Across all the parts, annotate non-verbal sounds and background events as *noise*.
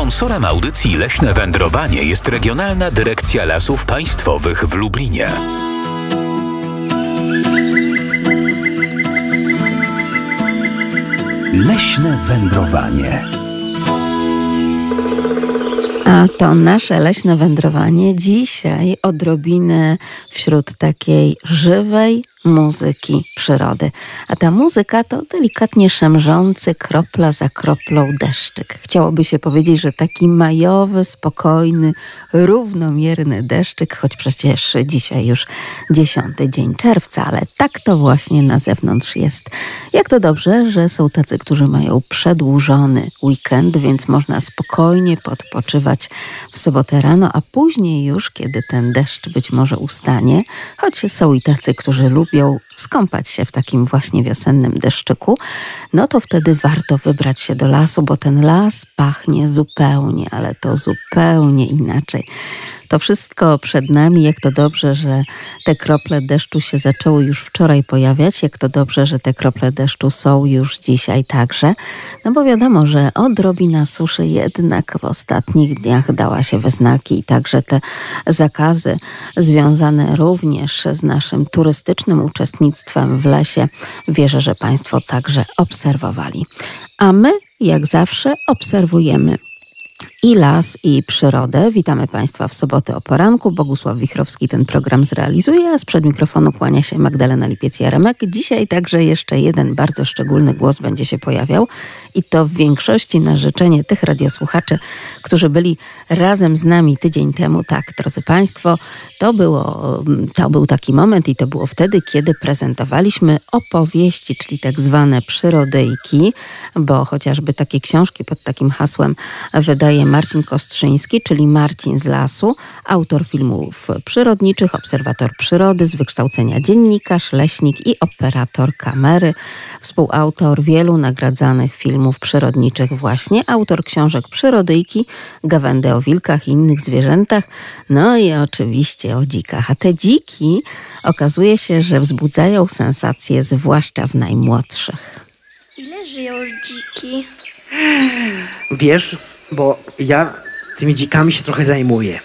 Sponsorem audycji Leśne Wędrowanie jest Regionalna Dyrekcja Lasów Państwowych w Lublinie. Leśne wędrowanie. A to nasze leśne wędrowanie dzisiaj odrobinę wśród takiej żywej, muzyki przyrody. A ta muzyka to delikatnie szemrzący, kropla za kroplą deszczyk. Chciałoby się powiedzieć, że taki majowy, spokojny, równomierny deszczyk, choć przecież dzisiaj już dziesiąty dzień czerwca, ale tak to właśnie na zewnątrz jest. Jak to dobrze, że są tacy, którzy mają przedłużony weekend, więc można spokojnie podpoczywać w sobotę rano, a później już, kiedy ten deszcz być może ustanie, choć są i tacy, którzy lubią lubią skąpać się w takim właśnie wiosennym deszczyku, no to wtedy warto wybrać się do lasu, bo ten las pachnie zupełnie, ale to zupełnie inaczej. To wszystko przed nami, jak to dobrze, że te krople deszczu się zaczęły już wczoraj pojawiać, jak to dobrze, że te krople deszczu są już dzisiaj także. No bo wiadomo, że odrobina suszy jednak w ostatnich dniach dała się we znaki i także te zakazy związane również z naszym turystycznym uczestnictwem w lesie, wierzę, że Państwo także obserwowali. A my, jak zawsze, obserwujemy i las, i przyrodę. Witamy Państwa w sobotę o poranku. Bogusław Wichrowski ten program zrealizuje, a sprzed mikrofonu kłania się Magdalena Lipiec-Jaremek. Dzisiaj także jeszcze jeden bardzo szczególny głos będzie się pojawiał i to w większości na życzenie tych radiosłuchaczy, którzy byli razem z nami tydzień temu. Tak, drodzy Państwo, to, było, to był taki moment i to było wtedy, kiedy prezentowaliśmy opowieści, czyli tak zwane przyrodyjki, bo chociażby takie książki pod takim hasłem wydaje Marcin Kostrzyński, czyli Marcin z Lasu, autor filmów przyrodniczych, obserwator przyrody, z wykształcenia dziennikarz, leśnik i operator kamery, współautor wielu nagradzanych filmów przyrodniczych właśnie, autor książek Przyrodyjki, Gawędy o wilkach i innych zwierzętach, no i oczywiście o dzikach. A te dziki okazuje się, że wzbudzają sensacje zwłaszcza w najmłodszych. Ile żyją dziki? Wiesz, bo ja tymi dzikami się trochę zajmuję.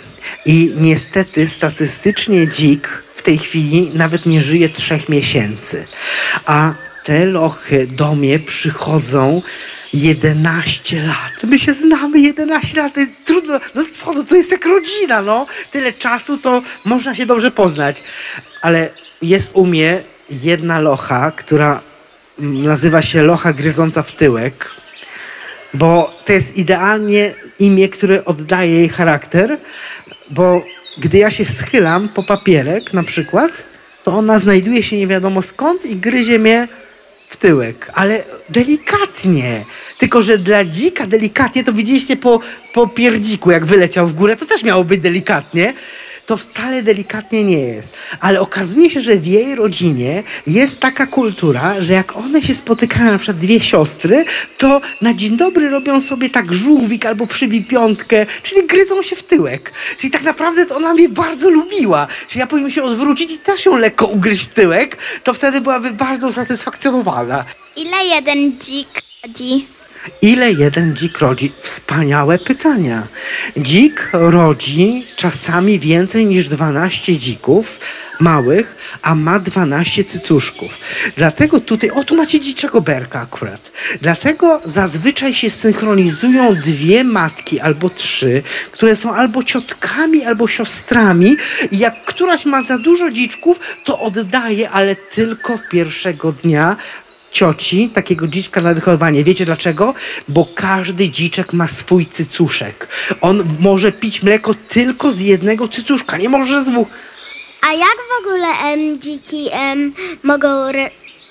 I niestety statystycznie dzik w tej chwili nawet nie żyje trzech miesięcy. A te lochy do mnie przychodzą 11 lat. My się znamy 11 lat, trudno. No co, no to jest jak rodzina, no. Tyle czasu to można się dobrze poznać. Ale jest u mnie jedna locha, która nazywa się locha gryząca w tyłek bo to jest idealnie imię, które oddaje jej charakter, bo gdy ja się schylam po papierek na przykład, to ona znajduje się nie wiadomo skąd i gryzie mnie w tyłek, ale delikatnie. Tylko, że dla dzika delikatnie, to widzieliście po, po pierdziku, jak wyleciał w górę, to też miało być delikatnie to wcale delikatnie nie jest. Ale okazuje się, że w jej rodzinie jest taka kultura, że jak one się spotykają, na przykład dwie siostry, to na dzień dobry robią sobie tak żółwik albo przybij piątkę, czyli gryzą się w tyłek. Czyli tak naprawdę to ona mnie bardzo lubiła. Czyli ja powinien się odwrócić i też ją lekko ugryźć w tyłek, to wtedy byłaby bardzo usatysfakcjonowana. Ile jeden dzik rodzi? Ile jeden dzik rodzi? Wspaniałe pytania. Dzik rodzi czasami więcej niż 12 dzików małych, a ma 12 cycuszków. Dlatego tutaj, o tu macie dziczego berka akurat. Dlatego zazwyczaj się synchronizują dwie matki albo trzy, które są albo ciotkami, albo siostrami i jak któraś ma za dużo dziczków, to oddaje, ale tylko pierwszego dnia cioci takiego dziczka na wychowanie. Wiecie dlaczego? Bo każdy dziczek ma swój cycuszek. On może pić mleko tylko z jednego cycuszka, nie może z dwóch. A jak w ogóle em, dziki em, mogą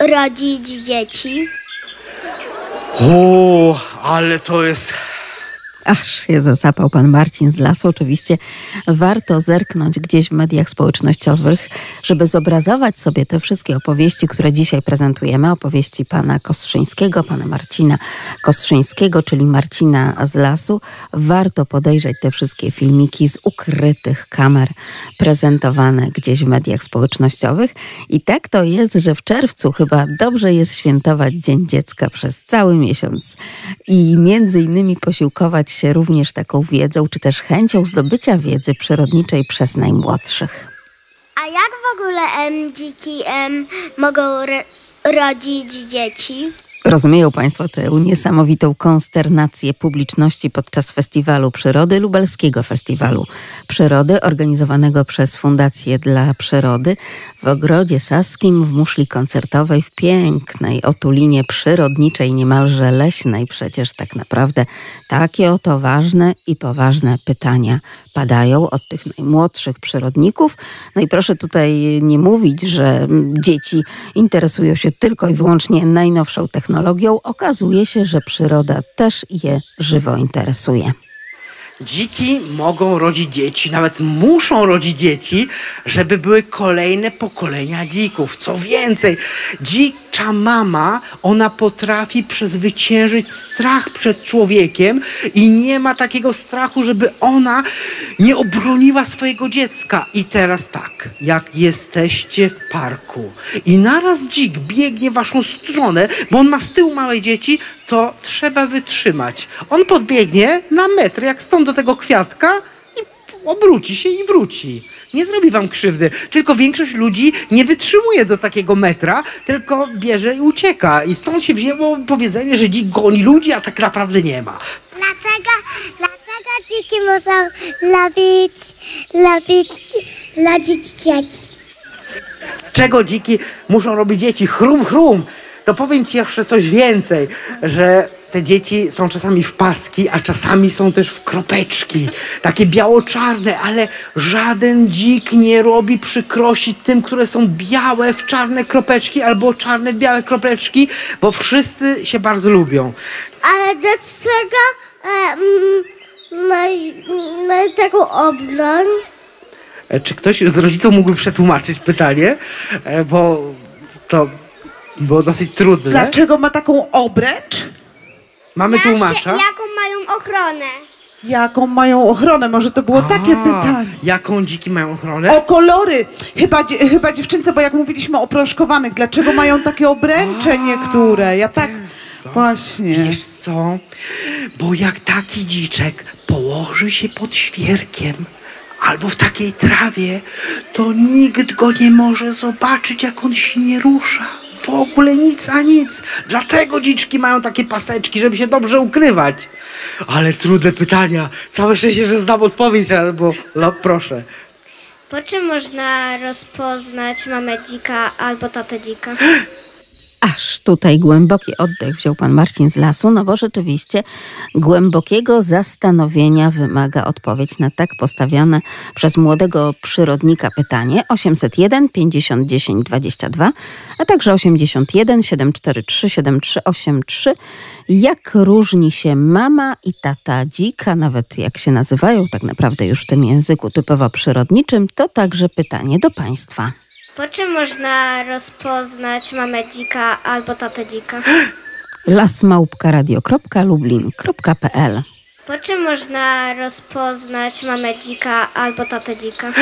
rodzić dzieci? O, ale to jest Ach, się zasapał pan Marcin z lasu. Oczywiście warto zerknąć gdzieś w mediach społecznościowych, żeby zobrazować sobie te wszystkie opowieści, które dzisiaj prezentujemy. Opowieści pana Kostrzyńskiego, pana Marcina Kostrzyńskiego, czyli Marcina z lasu. Warto podejrzeć te wszystkie filmiki z ukrytych kamer prezentowane gdzieś w mediach społecznościowych. I tak to jest, że w czerwcu chyba dobrze jest świętować Dzień Dziecka przez cały miesiąc i między innymi posiłkować się również taką wiedzą, czy też chęcią zdobycia wiedzy przyrodniczej przez najmłodszych. A jak w ogóle em, dziki em, mogą ro- rodzić dzieci? Rozumieją Państwo tę niesamowitą konsternację publiczności podczas Festiwalu Przyrody, Lubelskiego Festiwalu Przyrody, organizowanego przez Fundację dla Przyrody w Ogrodzie Saskim w muszli koncertowej w pięknej otulinie przyrodniczej, niemalże leśnej. Przecież tak naprawdę takie oto ważne i poważne pytania padają od tych najmłodszych przyrodników. No i proszę tutaj nie mówić, że dzieci interesują się tylko i wyłącznie najnowszą technologią. Okazuje się, że przyroda też je żywo interesuje. Dziki mogą rodzić dzieci, nawet muszą rodzić dzieci, żeby były kolejne pokolenia dzików. Co więcej, dzicza mama, ona potrafi przezwyciężyć strach przed człowiekiem i nie ma takiego strachu, żeby ona nie obroniła swojego dziecka. I teraz tak, jak jesteście w parku i naraz dzik biegnie w waszą stronę, bo on ma z tyłu małe dzieci, to trzeba wytrzymać. On podbiegnie na metr, jak stąd do tego kwiatka i obróci się i wróci. Nie zrobi wam krzywdy. Tylko większość ludzi nie wytrzymuje do takiego metra, tylko bierze i ucieka. I stąd się wzięło powiedzenie, że dzik goni ludzi, a tak naprawdę nie ma. Dlaczego, dlaczego dziki muszą lubić, lubić, rodzić dzieci? czego dziki muszą robić dzieci? Chrum, chrum. To powiem ci jeszcze coś więcej, że te dzieci są czasami w paski, a czasami są też w kropeczki. Takie biało-czarne, ale żaden dzik nie robi przykrości tym, które są białe w czarne kropeczki albo czarne w białe kropeczki, bo wszyscy się bardzo lubią. Ale dlaczego e, mają mają taką obroń? E, Czy ktoś z rodziców mógłby przetłumaczyć pytanie? E, Bo to było dosyć trudne. Dlaczego ma taką obręcz? Mamy tłumacza. Jaką mają ochronę? Jaką mają ochronę? Może to było takie A, pytanie. Jaką dziki mają ochronę? O kolory! Chyba, dzie- chyba dziewczynce, bo jak mówiliśmy o proszkowanych, dlaczego mają takie obręcze niektóre? Ja tak... Właśnie. Wiesz co? Bo jak taki dziczek położy się pod świerkiem albo w takiej trawie, to nikt go nie może zobaczyć, jak on się nie rusza. W ogóle nic a nic. Dlatego dziczki mają takie paseczki, żeby się dobrze ukrywać. Ale trudne pytania. Całe szczęście, że znam odpowiedź, albo no proszę. Po czym można rozpoznać mamę dzika albo tatę dzika? *gasps* Aż tutaj głęboki oddech wziął pan Marcin z lasu, no bo rzeczywiście głębokiego zastanowienia wymaga odpowiedź na tak postawione przez młodego przyrodnika pytanie 801 50 10 22, a także 81 743 7383. Jak różni się mama i tata dzika, nawet jak się nazywają tak naprawdę już w tym języku typowo przyrodniczym, to także pytanie do państwa. Po czym można rozpoznać mamę dzika albo tatę dzika? lasmałpkaradio.lublin.pl Po czym można rozpoznać mamę dzika albo tatę dzika?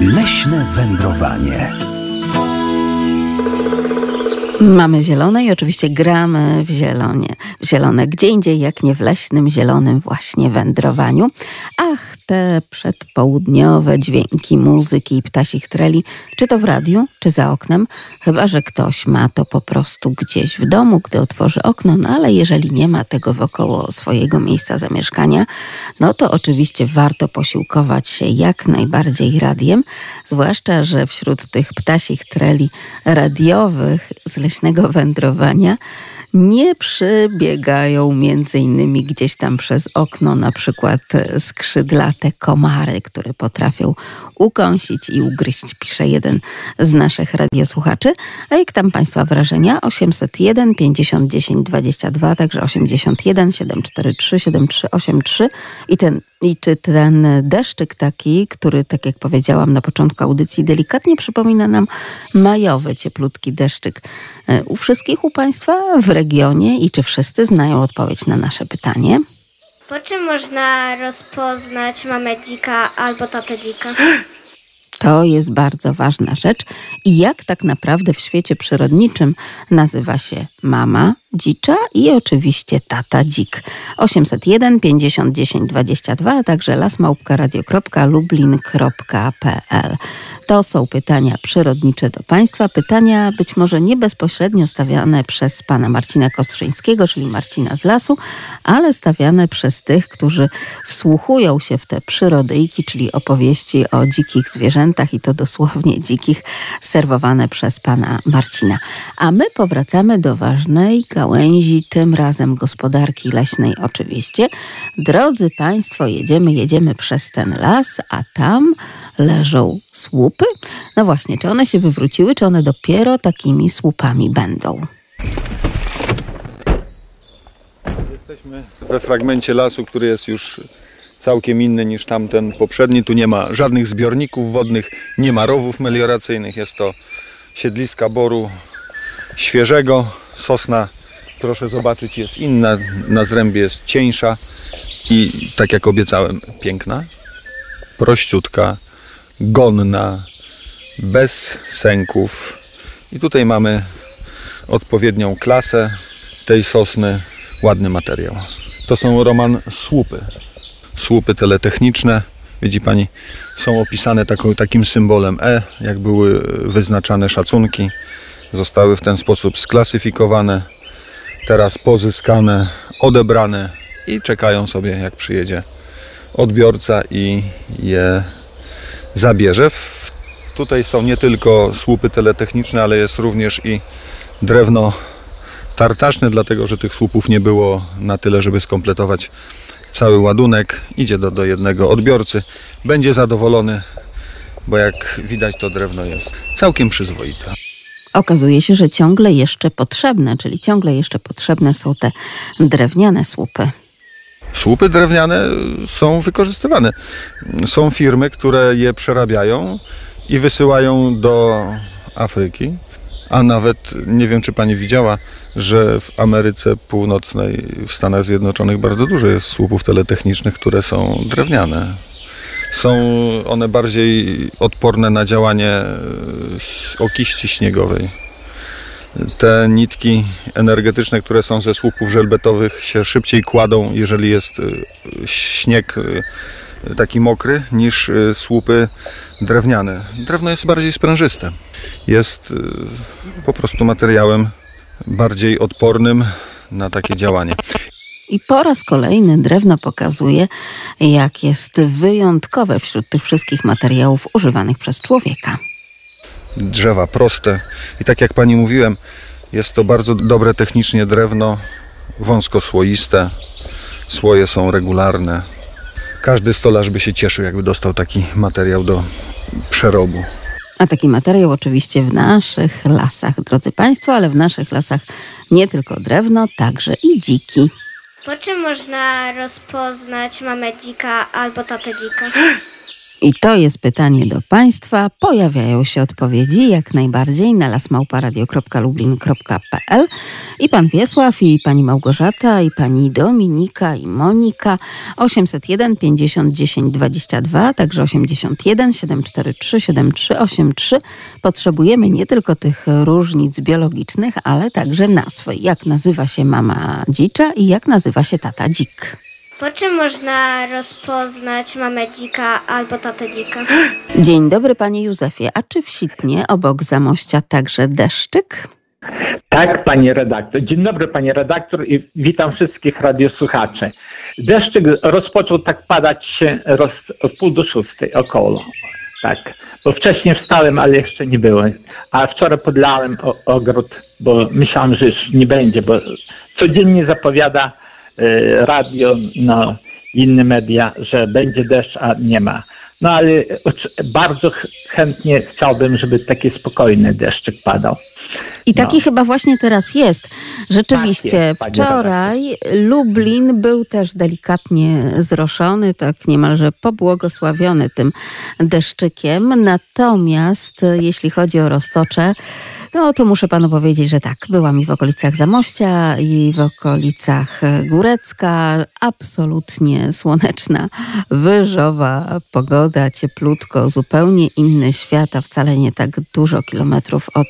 Leśne wędrowanie. Mamy zielone i oczywiście gramy w zielonie. W zielone gdzie indziej, jak nie w leśnym, zielonym właśnie wędrowaniu. Ach, te przedpołudniowe dźwięki muzyki i ptasich treli, czy to w radiu, czy za oknem, chyba że ktoś ma to po prostu gdzieś w domu, gdy otworzy okno, no ale jeżeli nie ma tego wokoło swojego miejsca zamieszkania, no to oczywiście warto posiłkować się jak najbardziej radiem, zwłaszcza, że wśród tych ptasich treli radiowych z leśnego wędrowania nie przybiegają między innymi gdzieś tam przez okno na przykład skrzydlate komary, które potrafią ukąsić i ugryźć, pisze jeden z naszych radiosłuchaczy. A jak tam Państwa wrażenia? 801 50 10 22, także 81 743 7383 i ten i czy ten deszczyk taki, który, tak jak powiedziałam na początku audycji, delikatnie przypomina nam majowy, cieplutki deszczyk e, u wszystkich u Państwa w regionie i czy wszyscy znają odpowiedź na nasze pytanie? Po czym można rozpoznać mamę dzika albo tatę dzika? To jest bardzo ważna rzecz. I jak tak naprawdę w świecie przyrodniczym nazywa się mama dzicza i oczywiście tata dzik. 801 50 10 22, a także lasmałpka.radio.lublin.pl. To są pytania przyrodnicze do Państwa. Pytania być może nie bezpośrednio stawiane przez pana Marcina Kostrzyńskiego, czyli Marcina z lasu, ale stawiane przez tych, którzy wsłuchują się w te przyrodyjki, czyli opowieści o dzikich zwierzętach i to dosłownie dzikich, serwowane przez pana Marcina. A my powracamy do ważnej gałęzi, tym razem gospodarki leśnej oczywiście. Drodzy Państwo, jedziemy, jedziemy przez ten las, a tam leżą słupy. No właśnie, czy one się wywróciły, czy one dopiero takimi słupami będą? Jesteśmy we fragmencie lasu, który jest już całkiem inny niż tamten poprzedni. Tu nie ma żadnych zbiorników wodnych, nie ma rowów melioracyjnych. Jest to siedliska boru świeżego. Sosna, proszę zobaczyć, jest inna. Na zrębie jest cieńsza i tak jak obiecałem, piękna, prościutka, gonna, bez sęków. I tutaj mamy odpowiednią klasę tej sosny, ładny materiał. To są Roman słupy. Słupy teletechniczne, widzi Pani, są opisane taką, takim symbolem E, jak były wyznaczane szacunki. Zostały w ten sposób sklasyfikowane, teraz pozyskane, odebrane i czekają sobie, jak przyjedzie odbiorca i je zabierze. Tutaj są nie tylko słupy teletechniczne, ale jest również i drewno tartaczne, dlatego że tych słupów nie było na tyle, żeby skompletować cały ładunek. Idzie do, do jednego odbiorcy, będzie zadowolony, bo jak widać to drewno jest całkiem przyzwoite. Okazuje się, że ciągle jeszcze potrzebne, czyli ciągle jeszcze potrzebne są te drewniane słupy. Słupy drewniane są wykorzystywane. Są firmy, które je przerabiają i wysyłają do Afryki. A nawet nie wiem, czy pani widziała, że w Ameryce Północnej, w Stanach Zjednoczonych bardzo dużo jest słupów teletechnicznych, które są drewniane. Są one bardziej odporne na działanie e, okiści śniegowej. Te nitki energetyczne, które są ze słupów żelbetowych, się szybciej kładą, jeżeli jest y, śnieg y, taki mokry, niż y, słupy drewniane. Drewno jest bardziej sprężyste. Jest y, po prostu materiałem bardziej odpornym na takie działanie. I po raz kolejny drewno pokazuje, jak jest wyjątkowe wśród tych wszystkich materiałów używanych przez człowieka. drzewa proste. I tak jak pani mówiłem, jest to bardzo dobre technicznie drewno, wąskosłoiste, słoje są regularne. Każdy stolarz by się cieszył, jakby dostał taki materiał do przerobu. A taki materiał oczywiście w naszych lasach, drodzy Państwo, ale w naszych lasach nie tylko drewno, także i dziki. Po czym można rozpoznać mamę dzika albo tatę dzika? *gasps* I to jest pytanie do Państwa. Pojawiają się odpowiedzi jak najbardziej na lasmałparadio.lublin.pl i pan Wiesław, i pani Małgorzata, i pani Dominika, i Monika. 801 50 10 22, także 81 743 7383. Potrzebujemy nie tylko tych różnic biologicznych, ale także nazw. Jak nazywa się mama dzicza i jak nazywa się tata dzik. Po czym można rozpoznać mamę dzika albo tatę dzika? Dzień dobry panie Józefie. A czy w Sitnie obok Zamościa także deszczyk? Tak, pani redaktor. Dzień dobry, pani redaktor i witam wszystkich radiosłuchaczy. Deszczyk rozpoczął tak padać się roz, o pół do szóstej około. Tak, bo wcześniej wstałem, ale jeszcze nie było. A wczoraj podlałem o, ogród, bo myślałem, że już nie będzie, bo codziennie zapowiada radio, no, inne media, że będzie deszcz, a nie ma. No ale bardzo ch- chętnie chciałbym, żeby taki spokojny deszczyk padał. I taki chyba właśnie teraz jest. Rzeczywiście, Tak jest, wczoraj Lublin był też delikatnie zroszony, tak niemalże pobłogosławiony tym deszczykiem. Natomiast e, jeśli chodzi o roztocze, no to muszę panu powiedzieć, że tak, byłam i w okolicach Zamościa, i w okolicach e, Górecka. Absolutnie słoneczna, wyżowa pogoda, cieplutko, zupełnie inny świat, a wcale nie tak dużo kilometrów od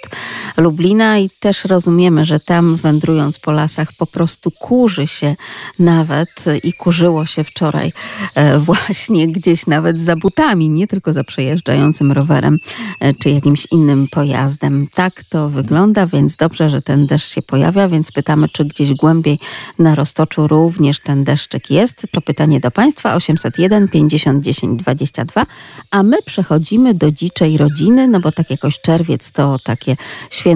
Lublina i też rozumiemy, że tam wędrując po lasach po prostu kurzy się nawet i kurzyło się wczoraj e, *laughs* właśnie gdzieś nawet za butami, nie tylko za przejeżdżającym rowerem e, czy jakimś innym pojazdem. Tak to wygląda, więc dobrze, że ten deszcz się pojawia, więc pytamy, czy gdzieś głębiej na roztoczu również ten deszczyk jest. To pytanie do Państwa 801 50 10 22, a my przechodzimy do dziczej rodziny, no bo tak jakoś czerwiec to takie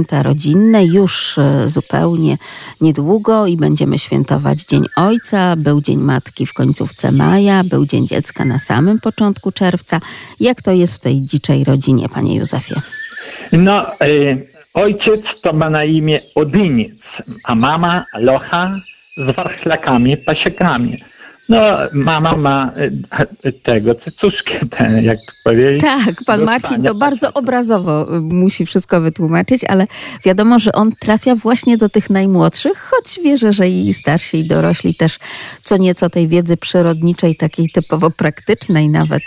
święta rodzinne, już e, zupełnie niedługo i będziemy świętować Dzień Ojca, był Dzień Matki w końcówce maja, był Dzień Dziecka na samym początku czerwca. Jak to jest w tej dziczej rodzinie, Panie Józefie? No, y, ojciec to ma na imię Odyniec, a mama Locha z warchlakami, pasiekami. No, mama ma y, tego, cycuszki, ten, jak powiedzieć. Tak, pan Marcin to bardzo obrazowo y, musi wszystko wytłumaczyć, ale wiadomo, że on trafia właśnie do tych najmłodszych, choć wierzę, że i starsi, i dorośli też co nieco tej wiedzy przyrodniczej, takiej typowo praktycznej nawet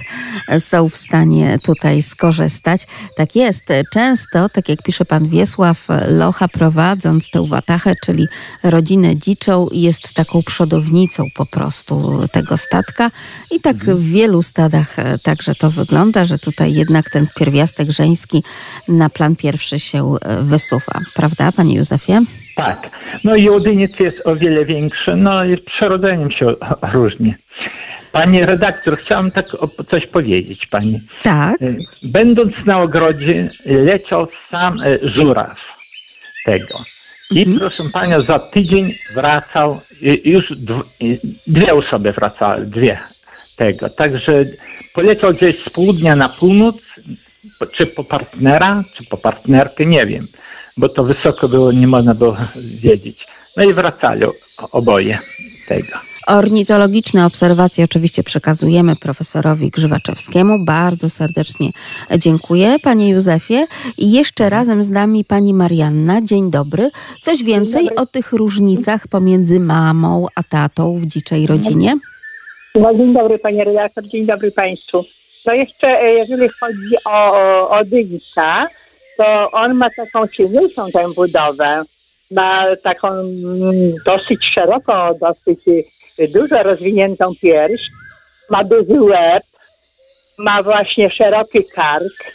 e, są w stanie tutaj skorzystać. Tak jest. Często, tak jak pisze pan Wiesław Locha, prowadząc tę watachę, czyli rodzinę dziczą, jest taką przodownicą po prostu tego statka i tak w wielu stadach e, także to wygląda, że tutaj jednak ten pierwiastek żeński na plan pierwszy się e, wysuwa. Prawda, panie Józefie? Tak. No i odyniec jest o wiele większy, no i przyrodzeniem się *laughs* różni. Pani redaktor, chciałam tak o- coś powiedzieć pani. Tak. Y, Będąc na ogrodzie, leciał sam e, żuraw tego. I proszę panią, za tydzień wracał, y, już y, dwie osoby wracały, dwie tego. Także poleciał gdzieś z południa na północ, czy po partnera, czy po partnerkę, nie wiem, bo to wysoko było, nie można było *laughs* wiedzieć. No i wracali oboje tego. Ornitologiczne obserwacje oczywiście przekazujemy profesorowi Grzywaczewskiemu. Bardzo serdecznie dziękuję, panie Józefie. I jeszcze razem z nami pani Marianna. Dzień dobry. Coś więcej o tych różnicach pomiędzy mamą a tatą w dziczej rodzinie? No, dzień dobry panie redaktor, dzień dobry państwu. No jeszcze e, jeżeli chodzi o, o, o Dyńca, to on ma taką silniejszą tę budowę. Ma taką mm, dosyć szeroką, dosyć y, dużo rozwiniętą pierś, ma duży łeb, ma właśnie szeroki kark.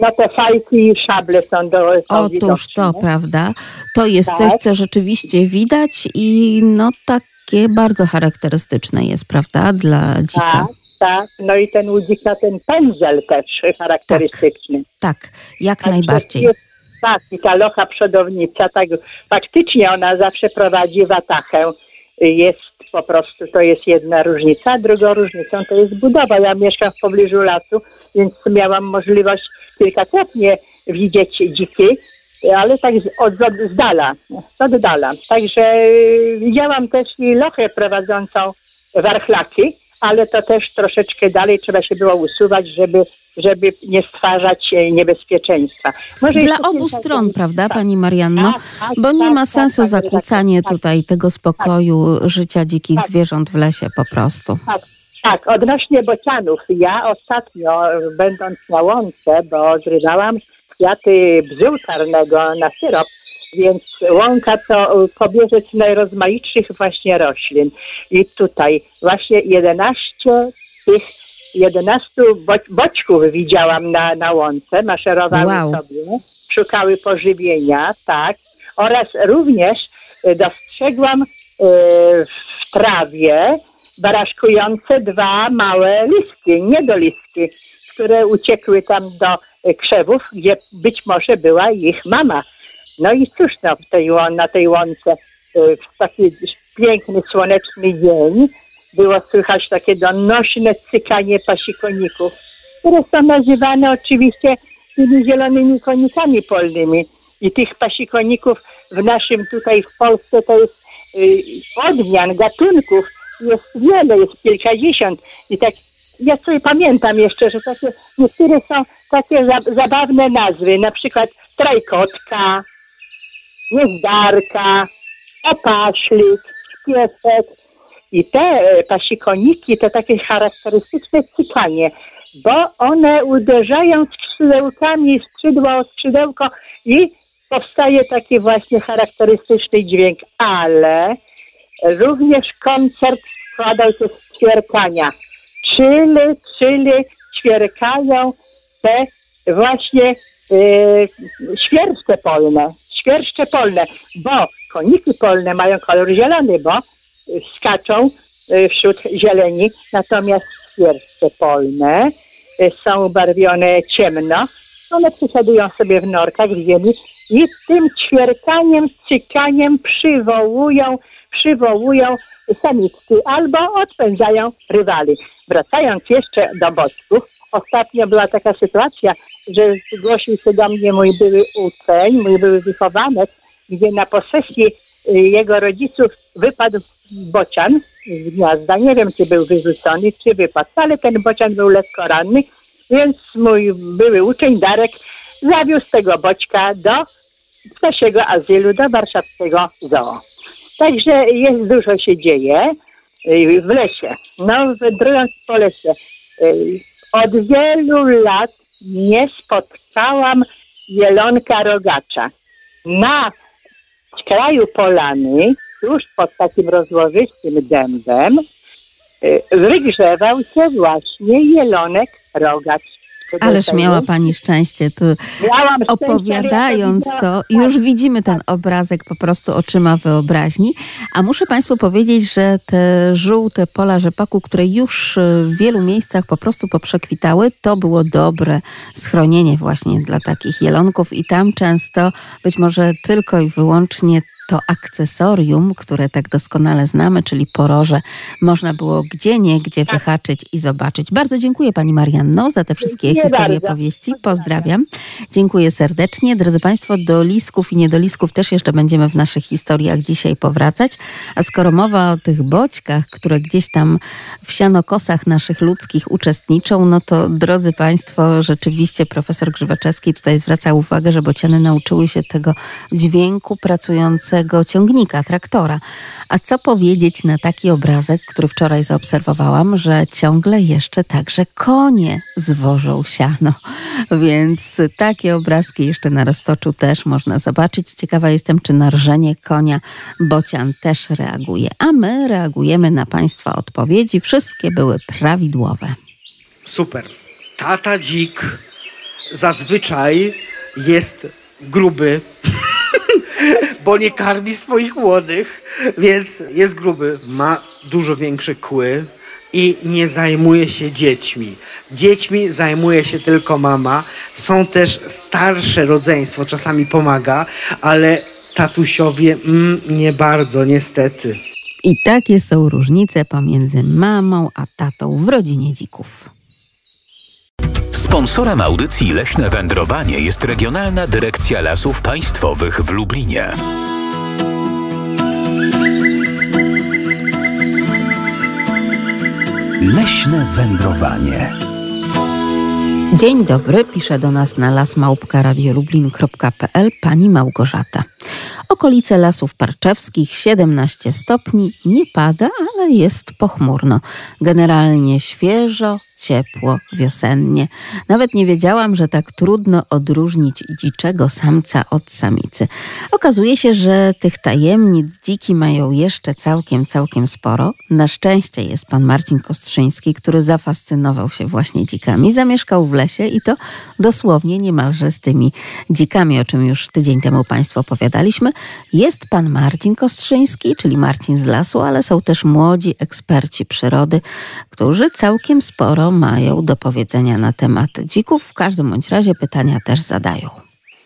No te fajki i szable są do są Otóż widoczne. to, prawda? To jest Tak. coś, co rzeczywiście widać i no takie bardzo charakterystyczne jest, prawda, dla dzika. Tak, tak. No i ten udzik na ten pędzel też charakterystyczny. Tak, jak Także najbardziej. Jest, tak, i ta locha przodownica, tak, faktycznie ona zawsze prowadzi watachę. Jest po prostu, to jest jedna różnica, drugą różnicą to jest budowa. Ja mieszkam w pobliżu lasu, więc miałam możliwość kilkakrotnie widzieć dziki, ale tak z, od, z dala, od dala. Także y, widziałam też i lochę prowadzącą warchlaki, ale to też troszeczkę dalej trzeba się było usuwać, żeby, żeby nie stwarzać e, niebezpieczeństwa. Może Dla obu stron, prawda, tak. pani Marianno? Tak, tak, Bo nie tak, ma tak, sensu tak, zakłócanie tutaj tego spokoju życia dzikich zwierząt w lesie po prostu. Tak, tak, odnośnie bocianów. Ja ostatnio, będąc na łące, bo zrywałam kwiaty bzył czarnego na syrop, więc łąka to e, pobieżec najrozmaitszych właśnie roślin. I tutaj właśnie 11 tych 11 bo, boćków widziałam na, na łące, maszerowały Wow. sobie, szukały pożywienia, tak. Oraz również e, dostrzegłam e, w trawie baraszkujące dwa małe listki, niedolistki, które uciekły tam do e, krzewów, gdzie być może była ich mama. No i cóż, no, w tej, na tej łące w taki piękny, słoneczny dzień było słychać takie donośne cykanie pasikoników, które są nazywane oczywiście tymi zielonymi konikami polnymi. I tych pasikoników w naszym tutaj w Polsce to jest y, odmian, gatunków jest wiele, jest kilkadziesiąt. I tak ja sobie pamiętam jeszcze, że takie, niektóre są takie za, zabawne nazwy, na przykład trajkotka, niezdarka, opaszlik, piesek. I te e, pasikoniki to takie charakterystyczne cykanie, bo one uderzają skrzydełkami skrzydło o skrzydełko i powstaje taki właśnie charakterystyczny dźwięk, ale również koncert składał się z ćwierkania. Czyli, czyli ćwierkają te właśnie yy, świerszcze polne, świerszcze polne, bo koniki polne mają kolor zielony, bo skaczą y, wśród zieleni, natomiast świerszcze polne y, są ubarwione ciemno, one przysiadują sobie w norkach w ziemi i tym ćwierkaniem, cykaniem przywołują, przywołują samiczki albo odpędzają rywali. Wracając jeszcze do boczków, ostatnio była taka sytuacja, że zgłosił się do mnie mój były uczeń, mój były wychowanek, gdzie na posesji y, jego rodziców wypadł bocian z gniazda. Nie wiem, czy był wyrzucony, czy wypadł, ale ten bocian był lekko ranny, więc mój były uczeń Darek zawiózł tego boćka do ptasiego azylu, do warszawskiego zoo. Także jest dużo się dzieje y, w lesie. No, wędrując po lesie. y, Od wielu lat nie spotkałam jelonka rogacza. Na skraju polany, tuż pod takim rozłożystym dębem, y, wygrzewał się właśnie jelonek rogacz. Ależ miała pani szczęście. Tu Miałam szczęście, opowiadając ja to, już widzimy ten obrazek po prostu oczyma wyobraźni. A muszę Państwu powiedzieć, że te żółte pola rzepaku, które już w wielu miejscach po prostu poprzekwitały, to było dobre schronienie właśnie dla takich jelonków i tam często być może tylko i wyłącznie to akcesorium, które tak doskonale znamy, czyli poroże, można było gdzie nie, gdzie Tak. wyhaczyć i zobaczyć. Bardzo dziękuję Pani Marianno za te wszystkie Dziękuję historie, bardzo. opowieści. Pozdrawiam. Dziękuję serdecznie. Drodzy Państwo, do lisków i niedolisków też jeszcze będziemy w naszych historiach dzisiaj powracać. A skoro mowa o tych boćkach, które gdzieś tam w sianokosach naszych ludzkich uczestniczą, no to drodzy Państwo, rzeczywiście profesor Grzywaczewski tutaj zwraca uwagę, że bociany nauczyły się tego dźwięku pracującego ciągnika, traktora. A co powiedzieć na taki obrazek, który wczoraj zaobserwowałam, że ciągle jeszcze także konie zwożą siano. *laughs* Więc takie obrazki jeszcze na roztoczu też można zobaczyć. Ciekawa jestem, czy na rżenie konia bocian też reaguje. A my reagujemy na Państwa odpowiedzi. Wszystkie były prawidłowe. Super. Tata dzik zazwyczaj jest gruby, bo nie karmi swoich młodych, więc jest gruby, ma dużo większe kły i nie zajmuje się dziećmi. Dziećmi zajmuje się tylko mama. Są też starsze rodzeństwo, czasami pomaga, ale tatusiowie mm, nie bardzo, niestety. I takie są różnice pomiędzy mamą a tatą w rodzinie dzików. Sponsorem audycji Leśne Wędrowanie jest Regionalna Dyrekcja Lasów Państwowych w Lublinie. Leśne wędrowanie. Dzień dobry, pisze do nas na lasmałpka.radiolublin.pl pani Małgorzata. Okolice Lasów Parczewskich 17 stopni, nie pada, ale jest pochmurno. Generalnie świeżo, ciepło, wiosennie. Nawet nie wiedziałam, że tak trudno odróżnić dziczego samca od samicy. Okazuje się, że tych tajemnic dziki mają jeszcze całkiem, całkiem sporo. Na szczęście jest pan Marcin Kostrzyński, który zafascynował się właśnie dzikami. Zamieszkał w lesie i to dosłownie niemalże z tymi dzikami, o czym już tydzień temu Państwu Jest pan Marcin Kostrzyński, czyli Marcin z lasu, ale są też młodzi eksperci przyrody, którzy całkiem sporo mają do powiedzenia na temat dzików. W każdym bądź razie pytania też zadają.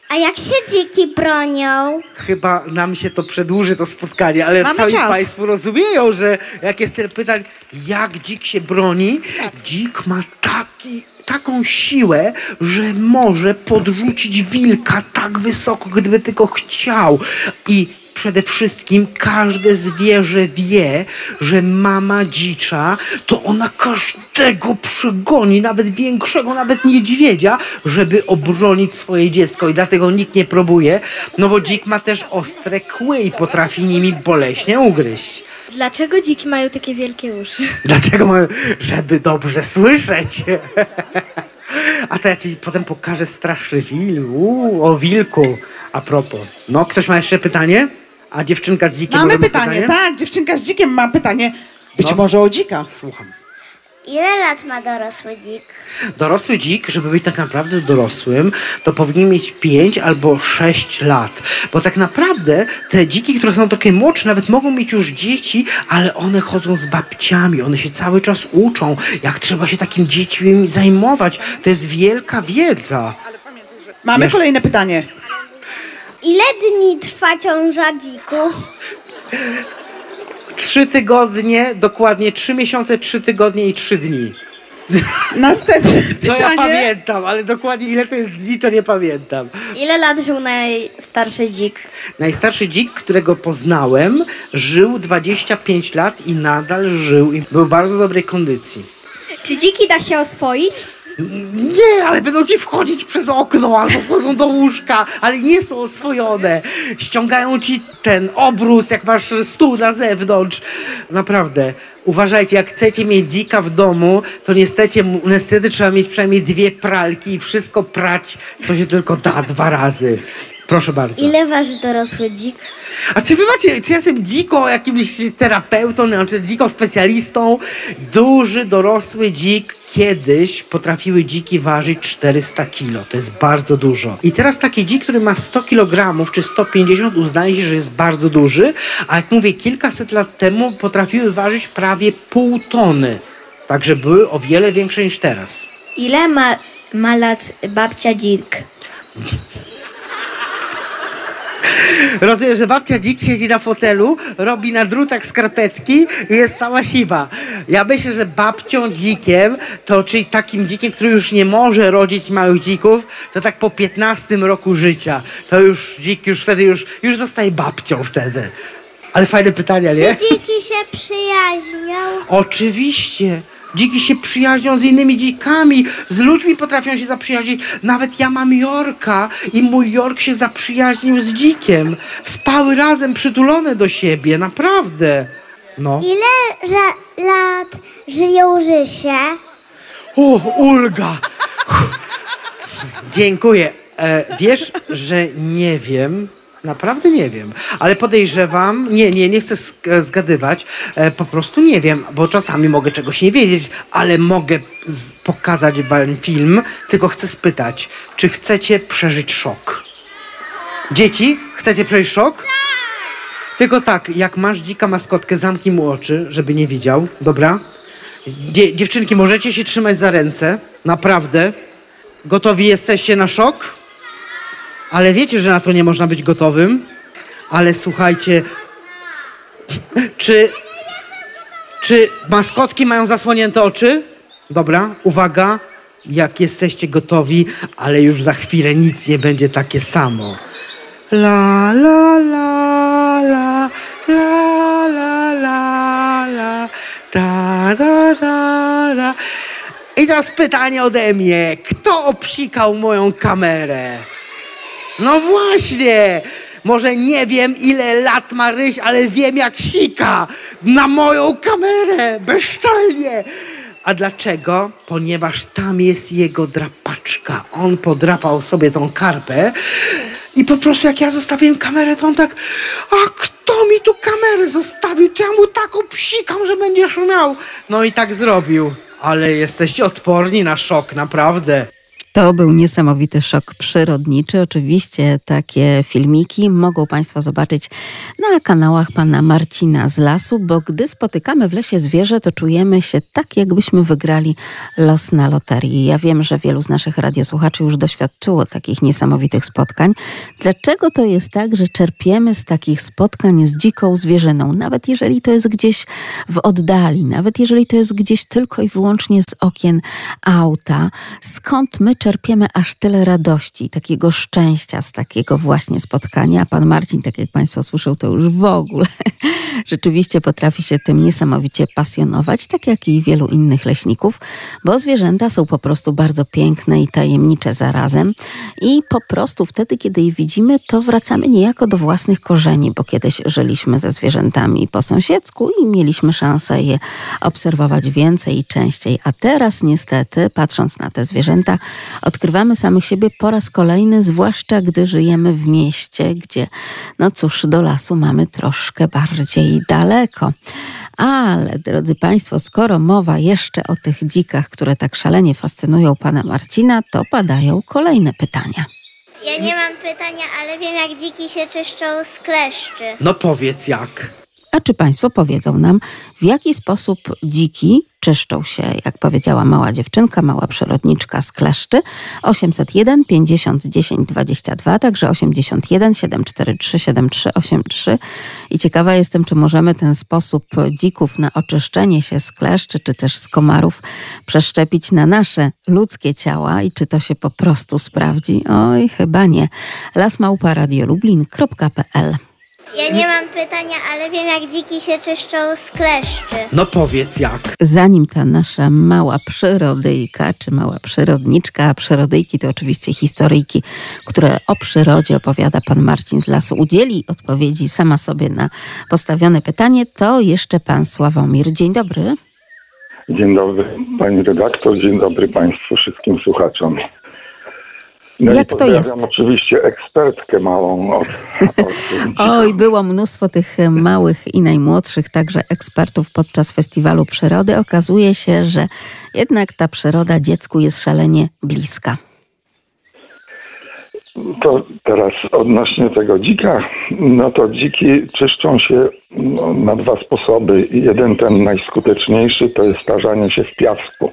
A jak się dziki bronią? Chyba nam się to przedłuży, to spotkanie, ale Mamy sami czas. Państwo rozumieją, że jak jest tyle pytań, jak dzik się broni, dzik ma taki taką siłę, że może podrzucić wilka tak wysoko, gdyby tylko chciał. I przede wszystkim każde zwierzę wie, że mama dzicza to ona każdego przegoni, nawet większego, nawet niedźwiedzia, żeby obronić swoje dziecko. I dlatego nikt nie próbuje, no bo dzik ma też ostre kły i potrafi nimi boleśnie ugryźć. Dlaczego dziki mają takie wielkie uszy? *laughs* Dlaczego mają? Żeby dobrze słyszeć. *laughs* A to ja ci potem pokażę straszny film Uuu, o wilku. A propos. No, ktoś ma jeszcze pytanie? A dziewczynka z dzikiem Mamy może ma pytanie, tak, dziewczynka z dzikiem ma pytanie. Być No. może o dzika. Słucham. Ile lat ma dorosły dzik? Dorosły dzik, żeby być tak naprawdę dorosłym, to powinien mieć 5 albo 6 lat. Bo tak naprawdę te dziki, które są takie młodsze, nawet mogą mieć już dzieci, ale one chodzą z babciami, one się cały czas uczą, jak trzeba się takim dziećmi zajmować. To jest wielka wiedza. Mamy Jeszcze- kolejne pytanie. Ile dni trwa ciąża dzików? *laughs* Trzy tygodnie, dokładnie trzy miesiące, trzy tygodnie i trzy dni. Następne *laughs* No ja pytanie. pamiętam, ale dokładnie ile to jest dni, to nie pamiętam. Ile lat żył najstarszy dzik? Najstarszy dzik, którego poznałem, żył 25 lat i nadal żył i był w bardzo dobrej kondycji. Czy dziki da się oswoić? Nie, ale będą ci wchodzić przez okno albo wchodzą do łóżka, ale nie są oswojone. Ściągają ci ten obrus, jak masz stół na zewnątrz. Naprawdę. Uważajcie, jak chcecie mieć dzika w domu, to niestety, niestety trzeba mieć przynajmniej dwie pralki i wszystko prać, co się tylko da dwa razy. Proszę bardzo. Ile waży dorosły dzik? A czy wy macie, czy ja jestem dziko jakimś terapeutą, znaczy dziko specjalistą? Duży, dorosły dzik kiedyś potrafiły dziki ważyć 400 kilo. To jest bardzo dużo. I teraz taki dzik, który ma 100 kg czy 150 uznaje się, że jest bardzo duży, a jak mówię, kilkaset lat temu potrafiły ważyć prawie pół tony. Także były o wiele większe niż teraz. Ile ma, ma lat babcia dzik? *laughs* Rozumiem, że babcia dzik siedzi na fotelu, robi na drutach skarpetki i jest cała siwa. Ja myślę, że babcią dzikiem, to czyli takim dzikiem, który już nie może rodzić małych dzików, to tak po 15 roku życia. To już dzik już wtedy już, już zostaje babcią wtedy. Ale fajne pytania, nie? dziki się przyjaźnią? Oczywiście. Dziki się przyjaźnią z innymi dzikami, z ludźmi potrafią się zaprzyjaźnić. Nawet ja mam Jorka i mój Jork się zaprzyjaźnił z dzikiem. Spały razem przytulone do siebie, naprawdę. No. Ile że, lat żyją Rysie? O, ulga! Dziękuję. E, wiesz, że nie wiem. Naprawdę nie wiem, ale podejrzewam, nie, nie, nie chcę zgadywać, e, po prostu nie wiem, bo czasami mogę czegoś nie wiedzieć, ale mogę pokazać wam film, tylko chcę spytać, czy chcecie przeżyć szok? Dzieci, chcecie przeżyć szok? Tylko tak, jak masz dzika maskotkę, zamknij mu oczy, żeby nie widział, dobra? Dzie- dziewczynki, możecie się trzymać za ręce, naprawdę. Gotowi jesteście na szok? Ale wiecie, że na to nie można być gotowym. Ale słuchajcie, czy, czy maskotki mają zasłonięte oczy? Dobra, uwaga, jak jesteście gotowi, ale już za chwilę nic nie będzie takie samo. La la la la la la la la da da da da I teraz pytanie ode mnie. Kto obsikał moją kamerę? No właśnie! Może nie wiem ile lat ma Ryś, ale wiem jak sika na moją kamerę, bezczelnie. A dlaczego? Ponieważ tam jest jego drapaczka. On podrapał sobie tą karpę i po prostu jak ja zostawiłem kamerę, to on tak, a kto mi tu kamerę zostawił? To ja mu tak obsikam, że będziesz miał. No i tak zrobił. Ale jesteście odporni na szok, naprawdę. To był niesamowity szok przyrodniczy. Oczywiście takie filmiki mogą Państwo zobaczyć na kanałach pana Marcina z lasu, bo gdy spotykamy w lesie zwierzę, to czujemy się tak, jakbyśmy wygrali los na loterii. Ja wiem, że wielu z naszych radiosłuchaczy już doświadczyło takich niesamowitych spotkań. Dlaczego to jest tak, że czerpiemy z takich spotkań z dziką zwierzyną, nawet jeżeli to jest gdzieś w oddali, nawet jeżeli to jest gdzieś tylko i wyłącznie z okien auta? Skąd my czerpiemy aż tyle radości, takiego szczęścia z takiego właśnie spotkania. Pan Marcin, tak jak Państwo słyszą, to już w ogóle rzeczywiście potrafi się tym niesamowicie pasjonować, tak jak i wielu innych leśników, bo zwierzęta są po prostu bardzo piękne i tajemnicze zarazem. I po prostu wtedy, kiedy je widzimy, to wracamy niejako do własnych korzeni, bo kiedyś żyliśmy ze zwierzętami po sąsiedzku i mieliśmy szansę je obserwować więcej i częściej. A teraz niestety, patrząc na te zwierzęta, odkrywamy samych siebie po raz kolejny, zwłaszcza gdy żyjemy w mieście, gdzie, no cóż, do lasu mamy troszkę bardziej daleko. Ale, drodzy Państwo, skoro mowa jeszcze o tych dzikach, które tak szalenie fascynują pana Marcina, to padają kolejne pytania. Ja nie mam pytania, ale wiem jak dziki się czyszczą z kleszczy. No powiedz jak. A czy Państwo powiedzą nam, w jaki sposób dziki czyszczą się, jak powiedziała mała dziewczynka, mała przyrodniczka z kleszczy? 801 50 10 22, także 81 743 7383. I ciekawa jestem, czy możemy ten sposób dzików na oczyszczenie się z kleszczy, czy też z komarów przeszczepić na nasze ludzkie ciała i czy to się po prostu sprawdzi? Oj, chyba nie. lasmałparadiolublin.pl Ja nie mam pytania, ale wiem jak dziki się czyszczą z kleszczy. No powiedz jak. Zanim ta nasza mała przyrodyjka, czy mała przyrodniczka, a przyrodyjki to oczywiście historyjki, które o przyrodzie opowiada pan Marcin z lasu, udzieli odpowiedzi sama sobie na postawione pytanie, to jeszcze pan Sławomir. Dzień dobry. Dzień dobry pani redaktor, dzień dobry państwu wszystkim słuchaczom. No Jak to jest? oczywiście ekspertkę małą od, Oj, było mnóstwo tych małych i najmłodszych, także ekspertów podczas festiwalu przyrody. Okazuje się, że jednak ta przyroda dziecku jest szalenie bliska. To teraz odnośnie tego dzika, no to dziki czyszczą się no, na dwa sposoby. Jeden ten najskuteczniejszy to jest tarzanie się w piasku.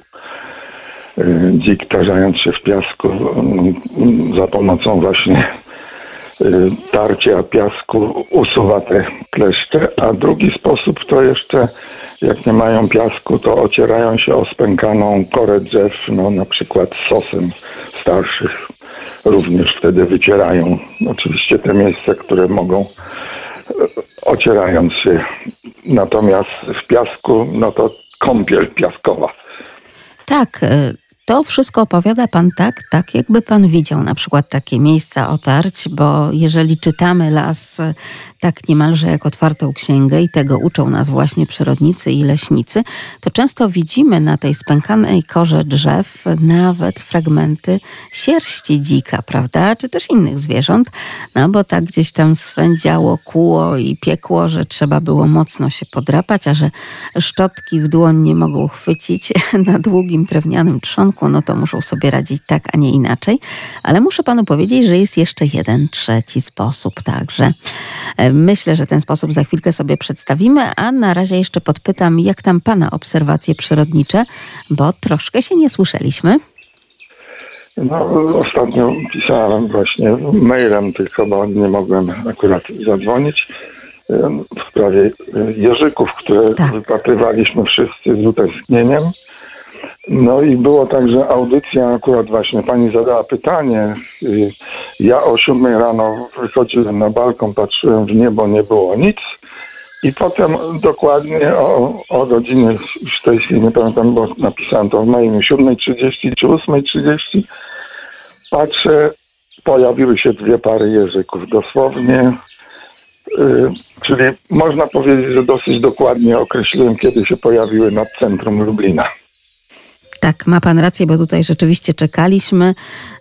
Y, Dzik tarzając się w piasku y, za pomocą właśnie y, tarcia piasku usuwa te kleszcze, a drugi sposób to jeszcze jak nie mają piasku, to ocierają się o spękaną korę drzew, no na przykład sosem starszych. Również wtedy wycierają oczywiście te miejsca, które mogą e, ocierając się. Natomiast w piasku, no to kąpiel piaskowa. Tak, y, to wszystko opowiada pan tak, tak jakby pan widział na przykład takie miejsca otarć, bo jeżeli czytamy las y, tak niemalże jak otwartą księgę i tego uczą nas właśnie przyrodnicy i leśnicy, to często widzimy na tej spękanej korze drzew nawet fragmenty sierści dzika, prawda? Czy też innych zwierząt, no bo tak gdzieś tam swędziało, kuło i piekło, że trzeba było mocno się podrapać, a że szczotki w dłoń nie mogą chwycić *laughs* na długim drewnianym trzonku, no to muszą sobie radzić tak, a nie inaczej. Ale muszę panu powiedzieć, że jest jeszcze jeden trzeci sposób także. E, Myślę, że ten sposób za chwilkę sobie przedstawimy, a na razie jeszcze podpytam, jak tam pana obserwacje przyrodnicze, bo troszkę się nie słyszeliśmy. No, ostatnio pisałem właśnie mailem, tylko bo nie mogłem akurat zadzwonić em, w sprawie e, jeżyków, które Tak. wypatrywaliśmy wszyscy z utęsknieniem. No i było tak, że audycja, akurat właśnie pani zadała pytanie. y, Ja o siódmej rano wychodziłem na balkon, patrzyłem w niebo, nie było nic. I potem dokładnie o, o godzinie, w tej chwili nie pamiętam, bo napisałem to w mailu, 7.30 czy 8.30, patrzę, pojawiły się dwie pary jeżyków. Dosłownie, y, czyli można powiedzieć, że dosyć dokładnie określiłem, kiedy się pojawiły nad centrum Lublina. Tak, ma pan rację, bo tutaj rzeczywiście czekaliśmy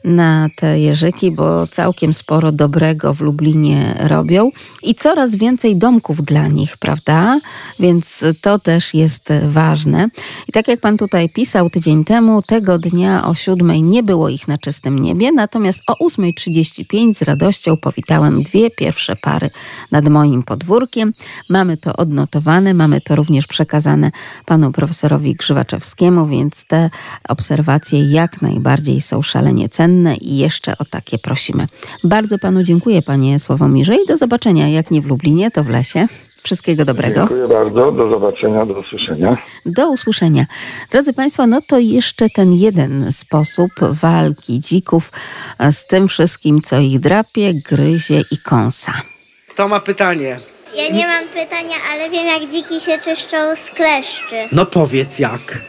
na te jeżyki, bo całkiem sporo dobrego w Lublinie robią i coraz więcej domków dla nich, prawda? Więc to też jest ważne. I tak jak pan tutaj pisał tydzień temu, tego dnia o siódmej nie było ich na czystym niebie, natomiast o 8.35 z radością powitałem dwie pierwsze pary nad moim podwórkiem. Mamy to odnotowane, mamy to również przekazane panu profesorowi Grzywaczewskiemu, więc te obserwacje jak najbardziej są szalenie cenne i jeszcze o takie prosimy. Bardzo panu dziękuję, panie Sławomirze, i do zobaczenia. Jak nie w Lublinie, to w lesie. Wszystkiego dobrego. Dziękuję bardzo. Do zobaczenia, do usłyszenia. Do usłyszenia. Drodzy Państwo, no to jeszcze ten jeden sposób walki dzików z tym wszystkim, co ich drapie, gryzie i kąsa. Kto ma pytanie? Ja nie mam pytania, ale wiem jak dziki się czyszczą z kleszczy. No powiedz jak.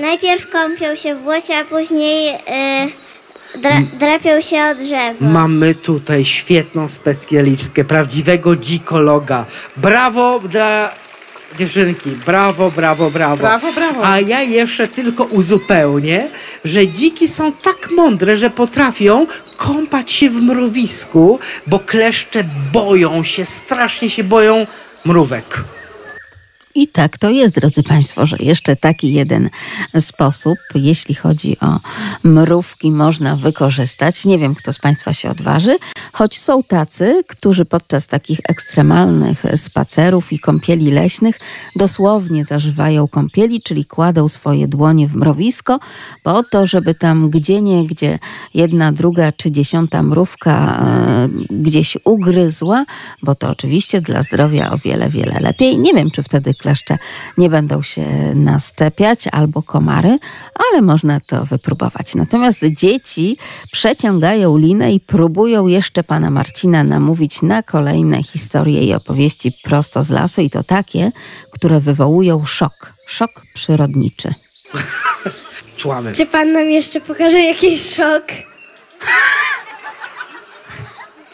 Najpierw kąpią się w błocie, a później y, dra, drapią się o drzewo. Mamy tutaj świetną specjalistkę, prawdziwego dzikologa. Brawo dla dziewczynki, brawo, brawo, brawo. Brawo, brawo. A ja jeszcze tylko uzupełnię, że dziki są tak mądre, że potrafią kąpać się w mrowisku, bo kleszcze boją się, strasznie się boją mrówek. I tak to jest, drodzy Państwo, że jeszcze taki jeden sposób, jeśli chodzi o mrówki, można wykorzystać. Nie wiem, kto z Państwa się odważy, choć są tacy, którzy podczas takich ekstremalnych spacerów i kąpieli leśnych dosłownie zażywają kąpieli, czyli kładą swoje dłonie w mrowisko, po to, żeby tam gdzie nie, gdzie jedna, druga czy dziesiąta mrówka e, gdzieś ugryzła, bo to oczywiście dla zdrowia o wiele, wiele lepiej. Nie wiem, czy wtedy kleszcze nie będą się naszczepiać albo komary, ale można to wypróbować. Natomiast dzieci przeciągają linę i próbują jeszcze pana Marcina namówić na kolejne historie i opowieści prosto z lasu i to takie, które wywołują szok. Szok przyrodniczy. Słuchamy. Czy pan nam jeszcze pokaże jakiś szok?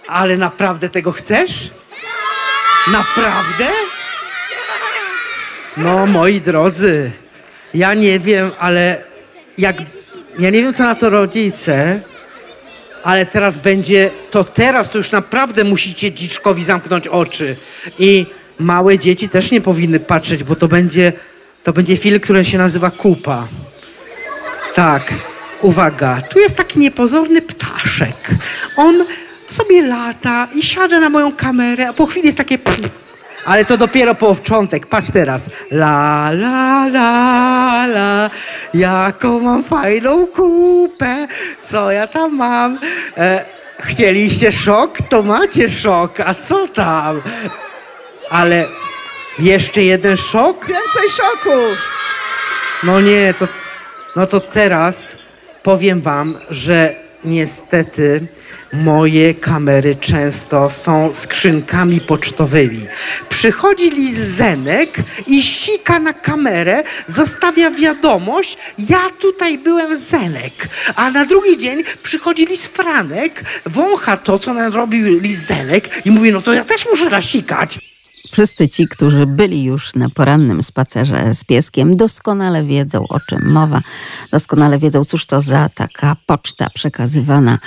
Ale naprawdę tego chcesz? Naprawdę? No, moi drodzy, ja nie wiem, ale jak. Ja nie wiem, co na to rodzice, ale teraz będzie. To teraz to już naprawdę musicie dziczkowi zamknąć oczy. I małe dzieci też nie powinny patrzeć, bo to będzie. To będzie film, który się nazywa Kupa. Tak, uwaga, tu jest taki niepozorny ptaszek. On sobie lata i siada na moją kamerę, a po chwili jest takie. Ale to dopiero początek. Patrz teraz. La, la, la, la. Jaką mam fajną kupę. Co ja tam mam? E, chcieliście szok? To macie szok. A co tam? Ale jeszcze jeden szok? Więcej szoku. No nie, to, no to teraz powiem wam, że niestety moje kamery często są skrzynkami pocztowymi. Przychodzi lizenek i sika na kamerę, zostawia wiadomość, ja tutaj byłem Zenek. A na drugi dzień przychodzi lis Franek, wącha to, co narobił lizenek i mówi, no to ja też muszę nasikać. Wszyscy ci, którzy byli już na porannym spacerze z pieskiem, doskonale wiedzą, o czym mowa. Doskonale wiedzą, cóż to za taka poczta przekazywana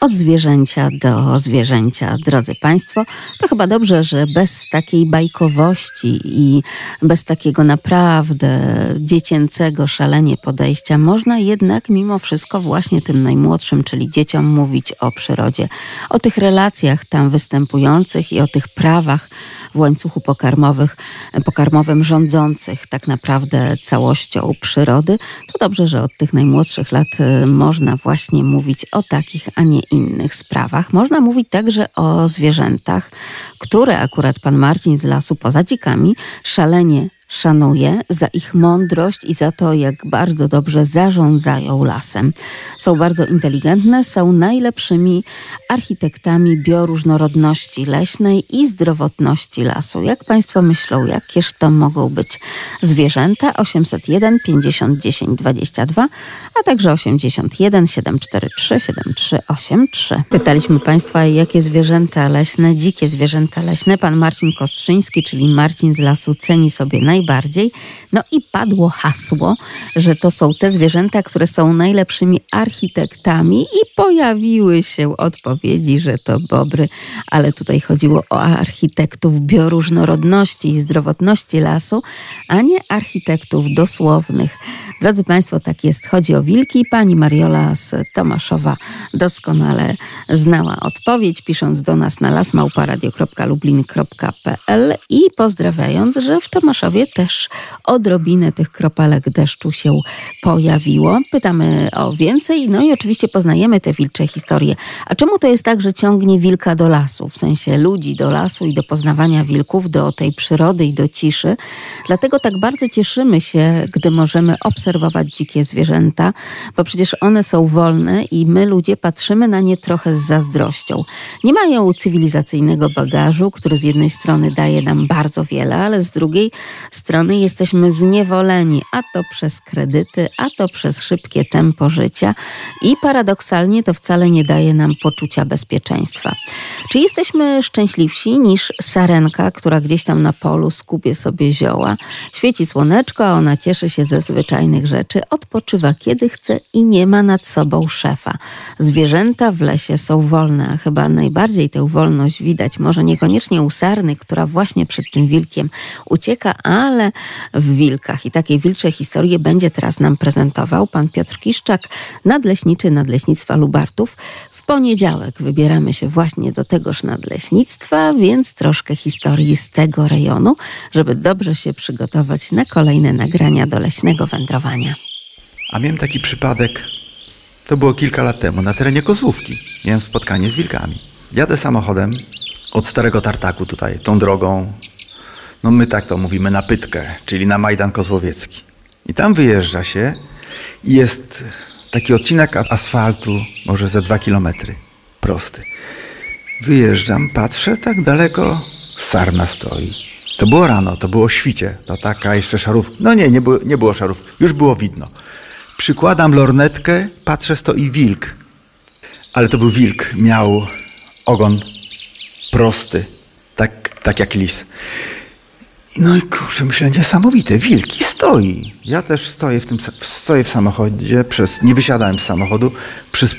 od zwierzęcia do zwierzęcia. Drodzy Państwo, to chyba dobrze, że bez takiej bajkowości i bez takiego naprawdę dziecięcego szalenie podejścia można jednak mimo wszystko właśnie tym najmłodszym, czyli dzieciom mówić o przyrodzie, o tych relacjach tam występujących i o tych prawach, w łańcuchu pokarmowych, pokarmowym rządzących tak naprawdę całością przyrody, to dobrze, że od tych najmłodszych lat y, można właśnie mówić o takich, a nie innych sprawach. Można mówić także o zwierzętach, które akurat pan Marcin z lasu poza dzikami szalenie szanuje za ich mądrość i za to, jak bardzo dobrze zarządzają lasem. Są bardzo inteligentne, są najlepszymi architektami bioróżnorodności leśnej i zdrowotności lasu. Jak Państwo myślą, jakież to mogą być zwierzęta? 801 50 10 22, a także 81 743 7383. Pytaliśmy Państwa, jakie zwierzęta leśne, dzikie zwierzęta leśne pan Marcin Kostrzyński, czyli Marcin z lasu, ceni sobie najbardziej najbardziej. No i padło hasło, że to są te zwierzęta, które są najlepszymi architektami i pojawiły się odpowiedzi, że to bobry, ale tutaj chodziło o architektów bioróżnorodności i zdrowotności lasu, a nie architektów dosłownych. Drodzy Państwo, tak jest. Chodzi o wilki. Pani Mariola z Tomaszowa doskonale znała odpowiedź, pisząc do nas na lasmałparadio.lublin.pl i pozdrawiając, że w Tomaszowie też odrobinę tych kropelek deszczu się pojawiło. Pytamy o więcej, no i oczywiście poznajemy te wilcze historie. A czemu to jest tak, że ciągnie wilka do lasu, w sensie ludzi do lasu i do poznawania wilków, do tej przyrody i do ciszy? Dlatego tak bardzo cieszymy się, gdy możemy obserwować dzikie zwierzęta, bo przecież one są wolne i my ludzie patrzymy na nie trochę z zazdrością. Nie mają cywilizacyjnego bagażu, który z jednej strony daje nam bardzo wiele, ale z drugiej strony jesteśmy zniewoleni, a to przez kredyty, a to przez szybkie tempo życia i paradoksalnie to wcale nie daje nam poczucia bezpieczeństwa. Czy jesteśmy szczęśliwsi niż sarenka, która gdzieś tam na polu skupie sobie zioła, świeci słoneczko, a ona cieszy się ze zwyczajnych rzeczy, odpoczywa kiedy chce i nie ma nad sobą szefa. Zwierzęta w lesie są wolne, a chyba najbardziej tę wolność widać, może niekoniecznie u sarny, która właśnie przed tym wilkiem ucieka, ale w wilkach. I takie wilcze historie będzie teraz nam prezentował pan Piotr Kiszczak, nadleśniczy Nadleśnictwa Lubartów. W poniedziałek wybieramy się właśnie do tegoż nadleśnictwa, więc troszkę historii z tego rejonu, żeby dobrze się przygotować na kolejne nagrania do leśnego wędrowania. A miałem taki przypadek, to było kilka lat temu, na terenie Kozłówki. Miałem spotkanie z wilkami. Jadę samochodem od Starego Tartaku tutaj, tą drogą, no my tak to mówimy, na Pytkę, czyli na Majdan Kozłowiecki. I tam wyjeżdża się i jest taki odcinek asfaltu, może ze dwa kilometry, prosty. Wyjeżdżam, patrzę, tak daleko sarna stoi. To było rano, to było świcie, to taka jeszcze szarówka. No nie, nie było, nie było szarówki, już było widno. Przykładam lornetkę, patrzę, stoi wilk. Ale to był wilk, miał ogon prosty, tak, tak jak lis. No i kurczę, myślę, niesamowite, wilki stoi. Ja też stoję w tym, stoję w samochodzie, przez, nie wysiadałem z samochodu, przez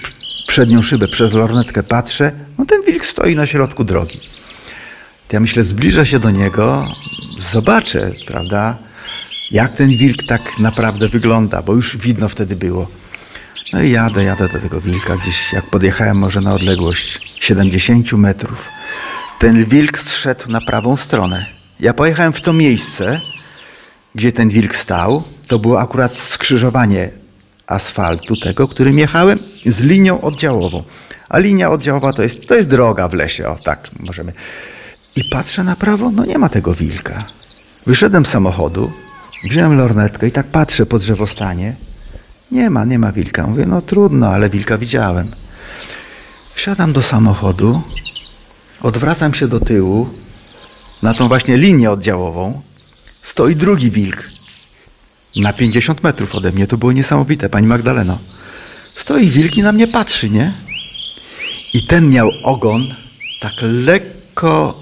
przednią szybę, przez lornetkę patrzę, no ten wilk stoi na środku drogi. Ja myślę, zbliżę się do niego, zobaczę, prawda, jak ten wilk tak naprawdę wygląda, bo już widno wtedy było. No i jadę, jadę do tego wilka gdzieś, jak podjechałem może na odległość 70 metrów. Ten wilk zszedł na prawą stronę. Ja pojechałem w to miejsce, gdzie ten wilk stał. To było akurat skrzyżowanie asfaltu tego, którym jechałem, z linią oddziałową. A linia oddziałowa to jest, to jest droga w lesie, o tak możemy. I patrzę na prawo, no nie ma tego wilka. Wyszedłem z samochodu, wziąłem lornetkę i tak patrzę po drzewostanie. Nie ma, nie ma wilka. Mówię, no trudno, ale wilka widziałem. Wsiadam do samochodu, odwracam się do tyłu, na tą właśnie linię oddziałową, stoi drugi wilk. Na 50 metrów ode mnie. To było niesamowite, pani Magdaleno. Stoi wilk i na mnie patrzy, nie? I ten miał ogon tak lekko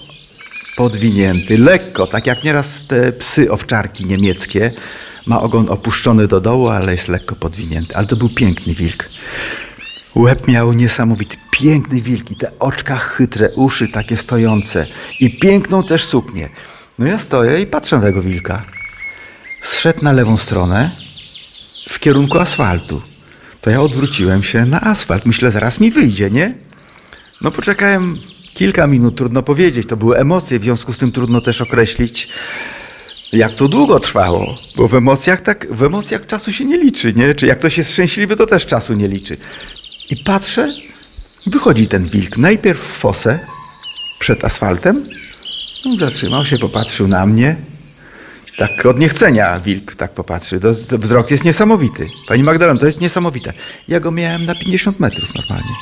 podwinięty, lekko, tak jak nieraz te psy owczarki niemieckie. Ma ogon opuszczony do dołu, ale jest lekko podwinięty. Ale to był piękny wilk. Łeb miał niesamowity, piękny wilk i te oczka chytre, uszy takie stojące i piękną też suknię. No ja stoję i patrzę na tego wilka. Zszedł na lewą stronę w kierunku asfaltu. To ja odwróciłem się na asfalt. Myślę, zaraz mi wyjdzie, nie? No poczekałem kilka minut, trudno powiedzieć. To były emocje, w związku z tym trudno też określić, jak to długo trwało. Bo w emocjach tak, w emocjach czasu się nie liczy, nie? Czy jak ktoś jest szczęśliwy, to też czasu nie liczy. I patrzę, wychodzi ten wilk. Najpierw w fosę przed asfaltem. No, zatrzymał się, popatrzył na mnie. Tak od niechcenia wilk tak popatrzy. To, to wzrok jest niesamowity. Pani Magdalena, to jest niesamowite. Ja go miałem na 50 metrów normalnie.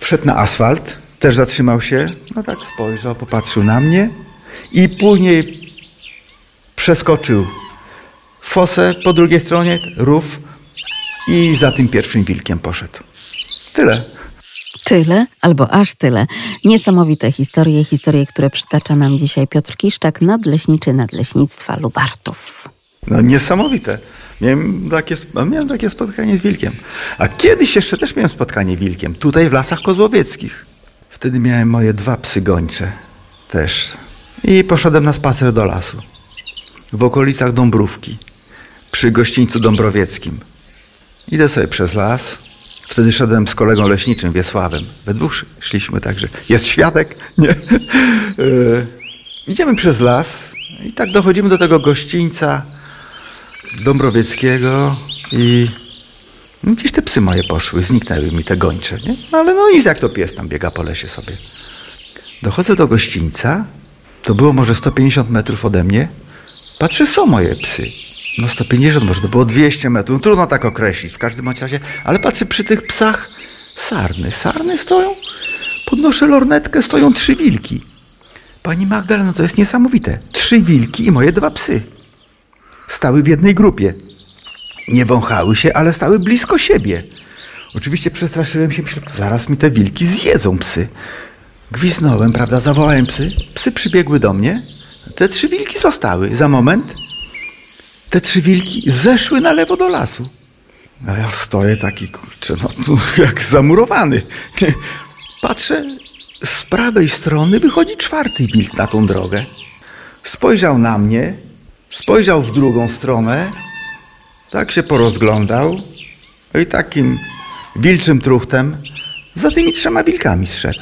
Wszedł na asfalt, też zatrzymał się. No tak spojrzał, popatrzył na mnie. I później przeskoczył fosę po drugiej stronie, rów i za tym pierwszym wilkiem poszedł. Tyle. Tyle albo aż tyle. Niesamowite historie, historie, które przytacza nam dzisiaj Piotr Kiszczak, nadleśniczy Nadleśnictwa Lubartów. No niesamowite. Miałem takie, miałem takie spotkanie z wilkiem. A kiedyś jeszcze też miałem spotkanie wilkiem. Tutaj w Lasach Kozłowieckich. Wtedy miałem moje dwa psy gończe też. I poszedłem na spacer do lasu. W okolicach Dąbrówki. Przy gościńcu Dąbrowieckim. Idę sobie przez las. Wtedy szedłem z kolegą leśniczym, Wiesławem. We dwóch szliśmy także. Jest świadek? Nie. Yy, idziemy przez las i tak dochodzimy do tego gościńca Dąbrowieckiego i gdzieś te psy moje poszły, zniknęły mi te gończe, nie? No ale no nic jak to pies tam biega po lesie sobie. Dochodzę do gościńca, to było może 150 metrów ode mnie. Patrzę, są moje psy. No 150, może to było 200 metrów, no, trudno tak określić w każdym razie, ale patrzę przy tych psach sarny. Sarny stoją, podnoszę lornetkę, stoją trzy wilki. Pani Magdaleno, to jest niesamowite. Trzy wilki i moje dwa psy. Stały w jednej grupie. Nie wąchały się, ale stały blisko siebie. Oczywiście przestraszyłem się, myślę, zaraz mi te wilki zjedzą psy. Gwiznąłem, prawda, zawołałem psy. Psy przybiegły do mnie. Te trzy wilki zostały. Za moment te trzy wilki zeszły na lewo do lasu. A ja stoję taki, kurczę, no, *laughs* jak zamurowany. Patrzę, z prawej strony wychodzi czwarty wilk na tą drogę. Spojrzał na mnie, spojrzał w drugą stronę, tak się porozglądał i takim wilczym truchtem za tymi trzema wilkami zszedł.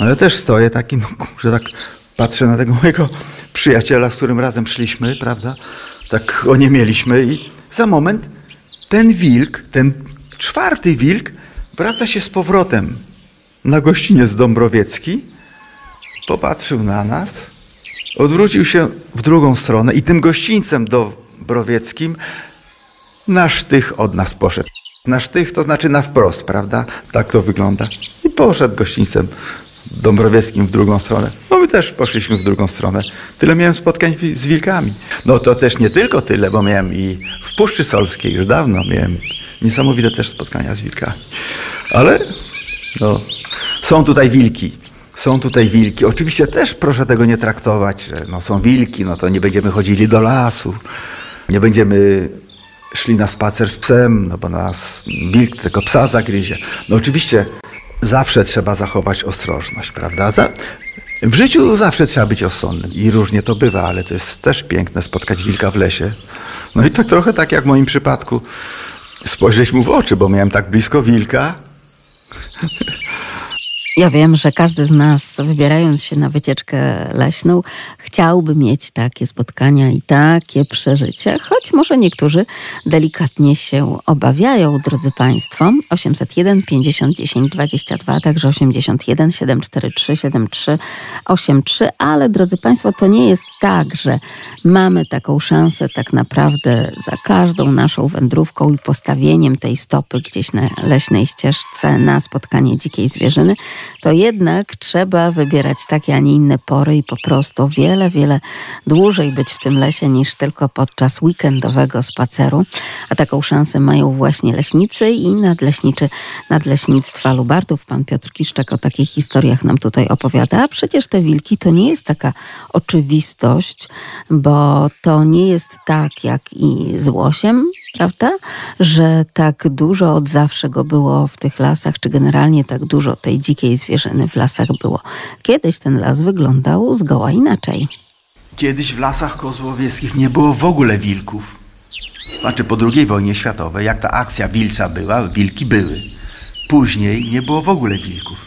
No ja też stoję taki, no kurczę, tak patrzę na tego mojego przyjaciela, z którym razem szliśmy, prawda? Tak o nie mieliśmy i za moment ten wilk, ten czwarty wilk wraca się z powrotem na gościniec Dąbrowiecki, popatrzył na nas, odwrócił się w drugą stronę i tym gościńcem Dąbrowieckim na sztych od nas poszedł. Na sztych to znaczy na wprost, prawda? Tak to wygląda. I poszedł gościńcem Dąbrowieckim w drugą stronę. No my też poszliśmy w drugą stronę. Tyle miałem spotkań z wilkami. No to też nie tylko tyle, bo miałem i w Puszczy Solskiej już dawno miałem niesamowite też spotkania z wilkami. Ale no, są tutaj wilki. Są tutaj wilki. Oczywiście też proszę tego nie traktować, że no, są wilki, no to nie będziemy chodzili do lasu. Nie będziemy szli na spacer z psem, no bo nas wilk tylko psa zagryzie. No oczywiście zawsze trzeba zachować ostrożność, prawda? Za, w życiu zawsze trzeba być osądnym i różnie to bywa, ale to jest też piękne spotkać wilka w lesie. No i tak trochę tak jak w moim przypadku spojrzeć mu w oczy, bo miałem tak blisko wilka. Ja wiem, że każdy z nas, wybierając się na wycieczkę leśną, chciałby mieć takie spotkania i takie przeżycie, choć może niektórzy delikatnie się obawiają, drodzy Państwo. 801 50 10 22, także 81 743 7383, ale drodzy Państwo, to nie jest tak, że mamy taką szansę tak naprawdę za każdą naszą wędrówką i postawieniem tej stopy gdzieś na leśnej ścieżce na spotkanie dzikiej zwierzyny, to jednak trzeba wybierać takie, a nie inne pory i po prostu wiele, wiele dłużej być w tym lesie niż tylko podczas weekendowego spaceru. A taką szansę mają właśnie leśnicy i nadleśniczy Nadleśnictwa Lubartów. Pan Piotr Kiszczak o takich historiach nam tutaj opowiada. A przecież te wilki to nie jest taka oczywistość, bo to nie jest tak jak i z łosiem, prawda? Że tak dużo od zawsze go było w tych lasach, czy generalnie tak dużo tej dzikiej zwierzyny w lasach było. Kiedyś ten las wyglądał zgoła inaczej. Kiedyś w lasach kozłowieckich nie było w ogóle wilków. Znaczy po II wojnie światowej, jak ta akcja wilcza była, wilki były. Później nie było w ogóle wilków.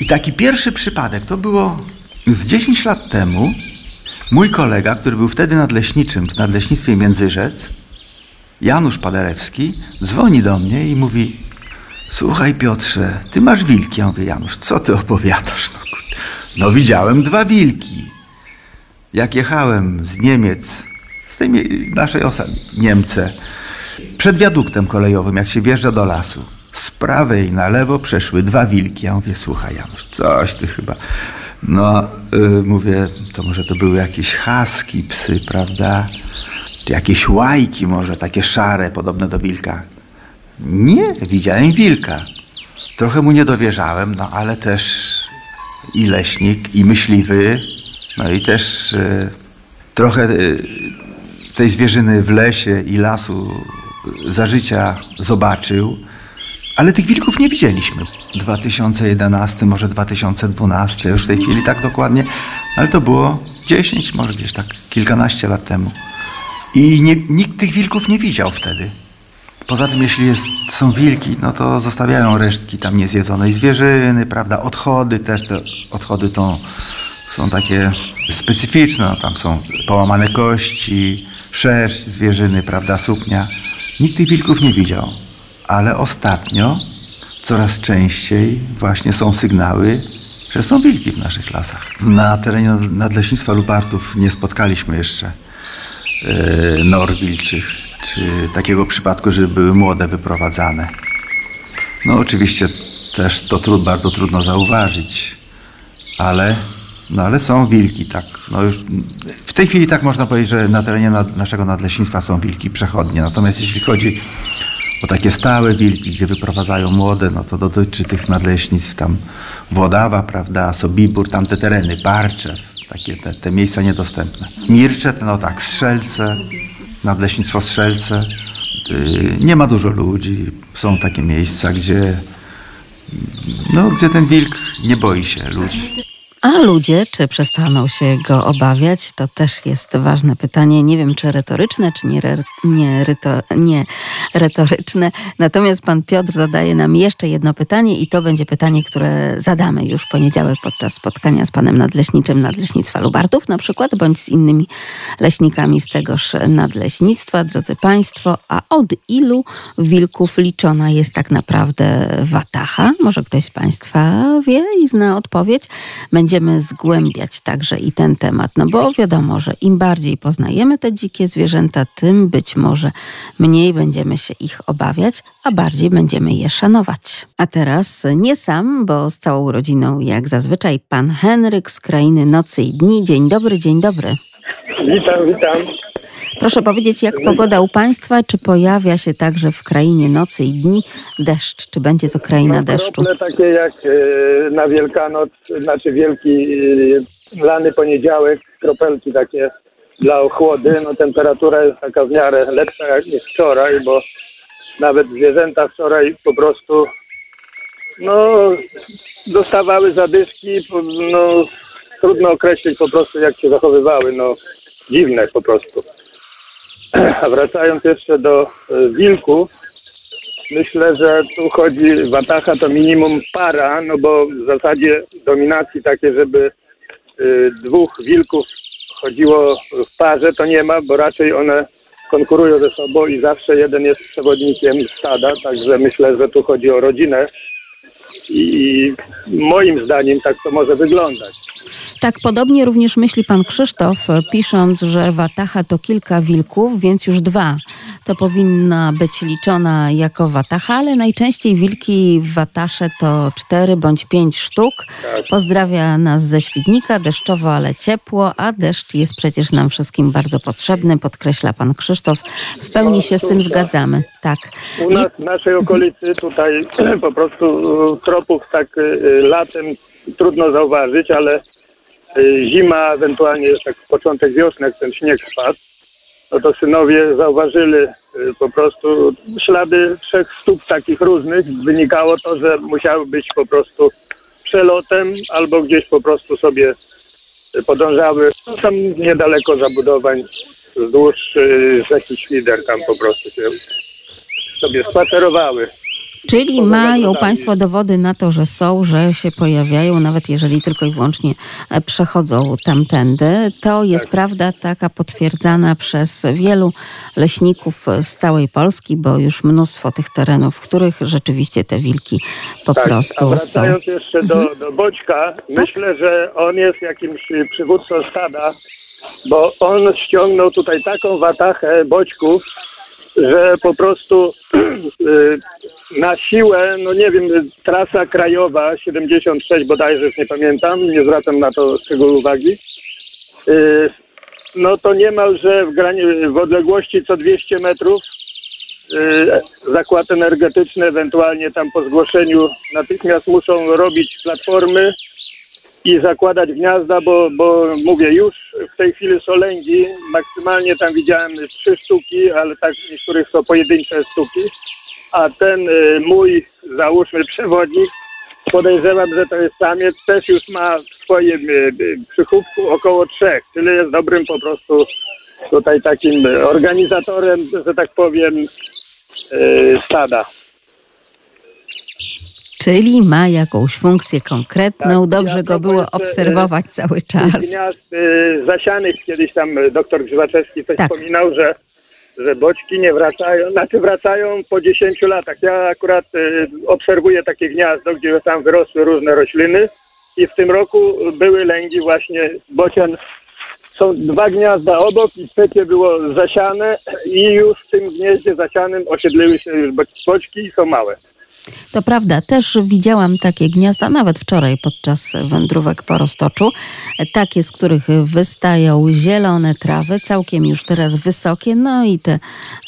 I taki pierwszy przypadek to było z 10 lat temu. Mój kolega, który był wtedy nadleśniczym w Nadleśnictwie Międzyrzec, Janusz Paderewski, dzwoni do mnie i mówi Słuchaj Piotrze, ty masz wilki. Ja mówię, Janusz, co ty opowiadasz? No, no widziałem dwa wilki. Jak jechałem z Niemiec, z tej naszej osady, Niemce, przed wiaduktem kolejowym, jak się wjeżdża do lasu, z prawej na lewo przeszły dwa wilki. Ja mówię, słuchaj Janusz, coś ty chyba... No, yy, mówię, to może to były jakieś haski, psy, prawda? Jakieś łajki może, takie szare, podobne do wilka. Nie, widziałem wilka. Trochę mu nie dowierzałem, no ale też i leśnik, i myśliwy, no i też e, trochę e, tej zwierzyny w lesie i lasu za życia zobaczył, ale tych wilków nie widzieliśmy. 2011, może 2012, już w tej chwili tak dokładnie, ale to było 10, może gdzieś tak kilkanaście lat temu. I nie, nikt tych wilków nie widział wtedy. Poza tym, jeśli jest, są wilki, no to zostawiają resztki tam niezjedzonej zwierzyny, prawda? Odchody też, te odchody to są takie specyficzne, no, tam są połamane kości, szerść zwierzyny, prawda, suknia. Nikt tych wilków nie widział, ale ostatnio coraz częściej właśnie są sygnały, że są wilki w naszych lasach. Na terenie Nadleśnictwa Lubartów nie spotkaliśmy jeszcze yy, nor wilczych, czy takiego przypadku, żeby były młode wyprowadzane. No oczywiście też to trud, bardzo trudno zauważyć, ale, no ale są wilki, tak. No już w tej chwili tak można powiedzieć, że na terenie nad, naszego nadleśnictwa są wilki przechodnie. Natomiast jeśli chodzi o takie stałe wilki, gdzie wyprowadzają młode, no to dotyczy tych nadleśnictw tam Włodawa, prawda, Sobibór, tamte tereny, Barczew, takie te, te miejsca niedostępne. Mirczet, no tak, Strzelce, Nadleśnictwo Strzelce. Y, nie ma dużo ludzi. Są takie miejsca, gdzie, no, gdzie ten wilk nie boi się ludzi. A ludzie, czy przestaną się go obawiać, to też jest ważne pytanie. Nie wiem, czy retoryczne, czy nie, re, nie, ryto, nie retoryczne. Natomiast pan Piotr zadaje nam jeszcze jedno pytanie i to będzie pytanie, które zadamy już w poniedziałek podczas spotkania z panem nadleśniczym Nadleśnictwa Lubartów na przykład, bądź z innymi leśnikami z tegoż nadleśnictwa. Drodzy państwo, a od ilu wilków liczona jest tak naprawdę watacha? Może ktoś z państwa wie i zna odpowiedź? Będzie będziemy zgłębiać także i ten temat, no bo wiadomo, że im bardziej poznajemy te dzikie zwierzęta, tym być może mniej będziemy się ich obawiać, a bardziej będziemy je szanować. A teraz nie sam, bo z całą rodziną, jak zazwyczaj, pan Henryk z krainy Nocy i Dni. Dzień dobry, dzień dobry. Witam, witam. Proszę powiedzieć, jak pogoda u Państwa? Czy pojawia się także w krainie nocy i dni deszcz? Czy będzie to kraina no, deszczu? takie jak e, na Wielkanoc, znaczy wielki e, lany poniedziałek, kropelki takie dla ochłody. No temperatura jest taka w miarę lepsza niż wczoraj, bo nawet zwierzęta wczoraj po prostu no dostawały zadyszki, no trudno określić po prostu jak się zachowywały, no dziwne po prostu. A wracając jeszcze do e, wilków, myślę, że tu chodzi Watacha to minimum para, no bo w zasadzie dominacji takie, żeby e, dwóch wilków chodziło w parze, to nie ma, bo raczej one konkurują ze sobą i zawsze jeden jest przewodnikiem stada, także myślę, że tu chodzi o rodzinę i moim zdaniem tak to może wyglądać. Tak podobnie również myśli pan Krzysztof, pisząc, że Watacha to kilka wilków, więc już dwa. To powinna być liczona jako Watacha, ale najczęściej wilki w Watasze to cztery bądź pięć sztuk. Tak. Pozdrawia nas ze Świdnika, deszczowo, ale ciepło, a deszcz jest przecież nam wszystkim bardzo potrzebny, podkreśla pan Krzysztof. W pełni no, się z tym zgadzamy. Tak. U nas, w naszej okolicy tutaj *clears throat* po prostu tropów tak y, y, latem trudno zauważyć, ale Y, zima, ewentualnie tak początek wiosny, jak ten śnieg spadł, no to synowie zauważyli po prostu ślady trzech stóp takich różnych. Wynikało to, że musiały być po prostu przelotem albo gdzieś po prostu sobie podążały. No, tam niedaleko zabudowań wzdłuż rzeki Świder tam po prostu się sobie spacerowały. Czyli mają Państwo dowody na to, że są, że się pojawiają, nawet jeżeli tylko i wyłącznie e, przechodzą tamtędy. To jest tak. prawda taka potwierdzana przez wielu leśników z całej Polski, bo już mnóstwo tych terenów, w których rzeczywiście te wilki po tak, prostu a wracając są. jeszcze do, mhm. do Boćka, tak? myślę, że on jest jakimś przywódcą stada, bo on ściągnął tutaj taką watachę boćków, że po prostu *clears throat* y, na siłę, no nie wiem, trasa krajowa 76 bodajże, już nie pamiętam, nie zwracam na to szczegółu uwagi, y, no to niemalże w, grani- w odległości co 200 metrów y, zakład energetyczny, ewentualnie tam po zgłoszeniu natychmiast muszą robić platformy i zakładać gniazda, bo, bo mówię, już w tej chwili są lęgi, maksymalnie tam widziałem trzy sztuki, ale tak niektórych są pojedyncze sztuki, a ten y, mój, załóżmy, *laughs* przewodnik, podejrzewam, że to jest samiec, też już ma w swoim y, y, przychówku około trzech, czyli jest dobrym po prostu tutaj takim organizatorem, że tak powiem, y, stada. Czyli ma jakąś funkcję konkretną, Tak, dobrze go było obserwować cały Tych czas. gniazd y, zasianych kiedyś tam y, doktor Grzywaczewski coś Tak. wspominał, że, że boćki nie wracają, znaczy wracają po 10 latach. Ja akurat y, obserwuję takie gniazdo, gdzie tam wyrosły różne rośliny i w tym roku były lęgi właśnie bocian. Są dwa gniazda obok i trzecie było zasiane i już w tym gnieździe zasianym osiedliły się już bo- boćki i są małe. To prawda, też widziałam takie gniazda, nawet wczoraj podczas wędrówek po Roztoczu. Takie, z których wystają zielone trawy, całkiem już teraz wysokie, no i te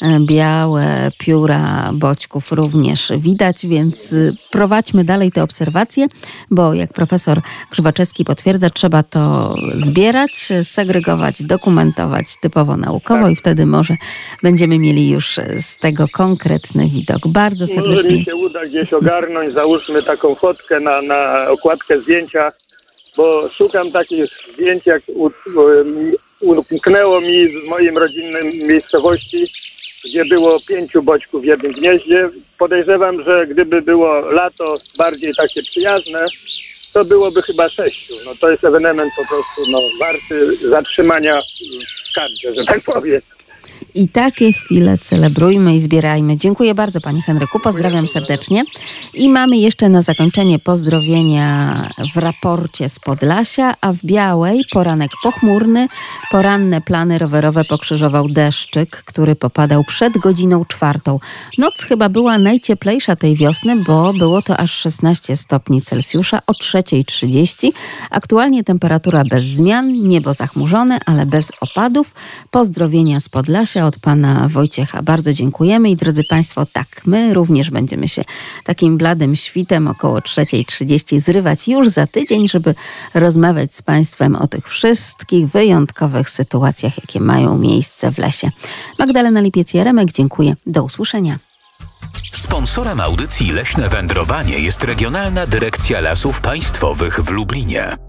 e, białe pióra boćków również widać, więc y, prowadźmy dalej te obserwacje, bo jak profesor Grzywaczewski potwierdza, trzeba to zbierać, segregować, dokumentować typowo naukowo i wtedy może będziemy mieli już z tego konkretny widok. Bardzo Może serdecznie mi się uda gdzieś ogarnąć, załóżmy taką fotkę na, na okładkę zdjęcia, bo szukam takich zdjęć, jak umknęło mi w moim rodzinnym miejscowości, gdzie było pięciu boćków w jednym gnieździe. Podejrzewam, że gdyby było lato bardziej takie przyjazne, to byłoby chyba sześciu. No to jest ewenement po prostu no, warty zatrzymania w kadrze, że tak powiem. I takie chwile celebrujmy i zbierajmy. Dziękuję bardzo Panie Henryku, pozdrawiam serdecznie. I mamy jeszcze na zakończenie pozdrowienia w raporcie z Podlasia, a w Białej poranek pochmurny, poranne plany rowerowe pokrzyżował deszczyk, który popadał przed godziną czwartą. Noc chyba była najcieplejsza tej wiosny, bo było to aż 16 stopni Celsjusza o 3.30. Aktualnie temperatura bez zmian, niebo zachmurzone, ale bez opadów. Pozdrowienia z Podlasia od pana Wojciecha. Bardzo dziękujemy i drodzy Państwo, tak, my również będziemy się takim bladym świtem około 3.30 zrywać już za tydzień, żeby rozmawiać z Państwem o tych wszystkich wyjątkowych sytuacjach, jakie mają miejsce w lesie. Magdalena Lipiec-Jaremek, dziękuję. Do usłyszenia. Sponsorem audycji Leśne Wędrowanie jest Regionalna Dyrekcja Lasów Państwowych w Lublinie.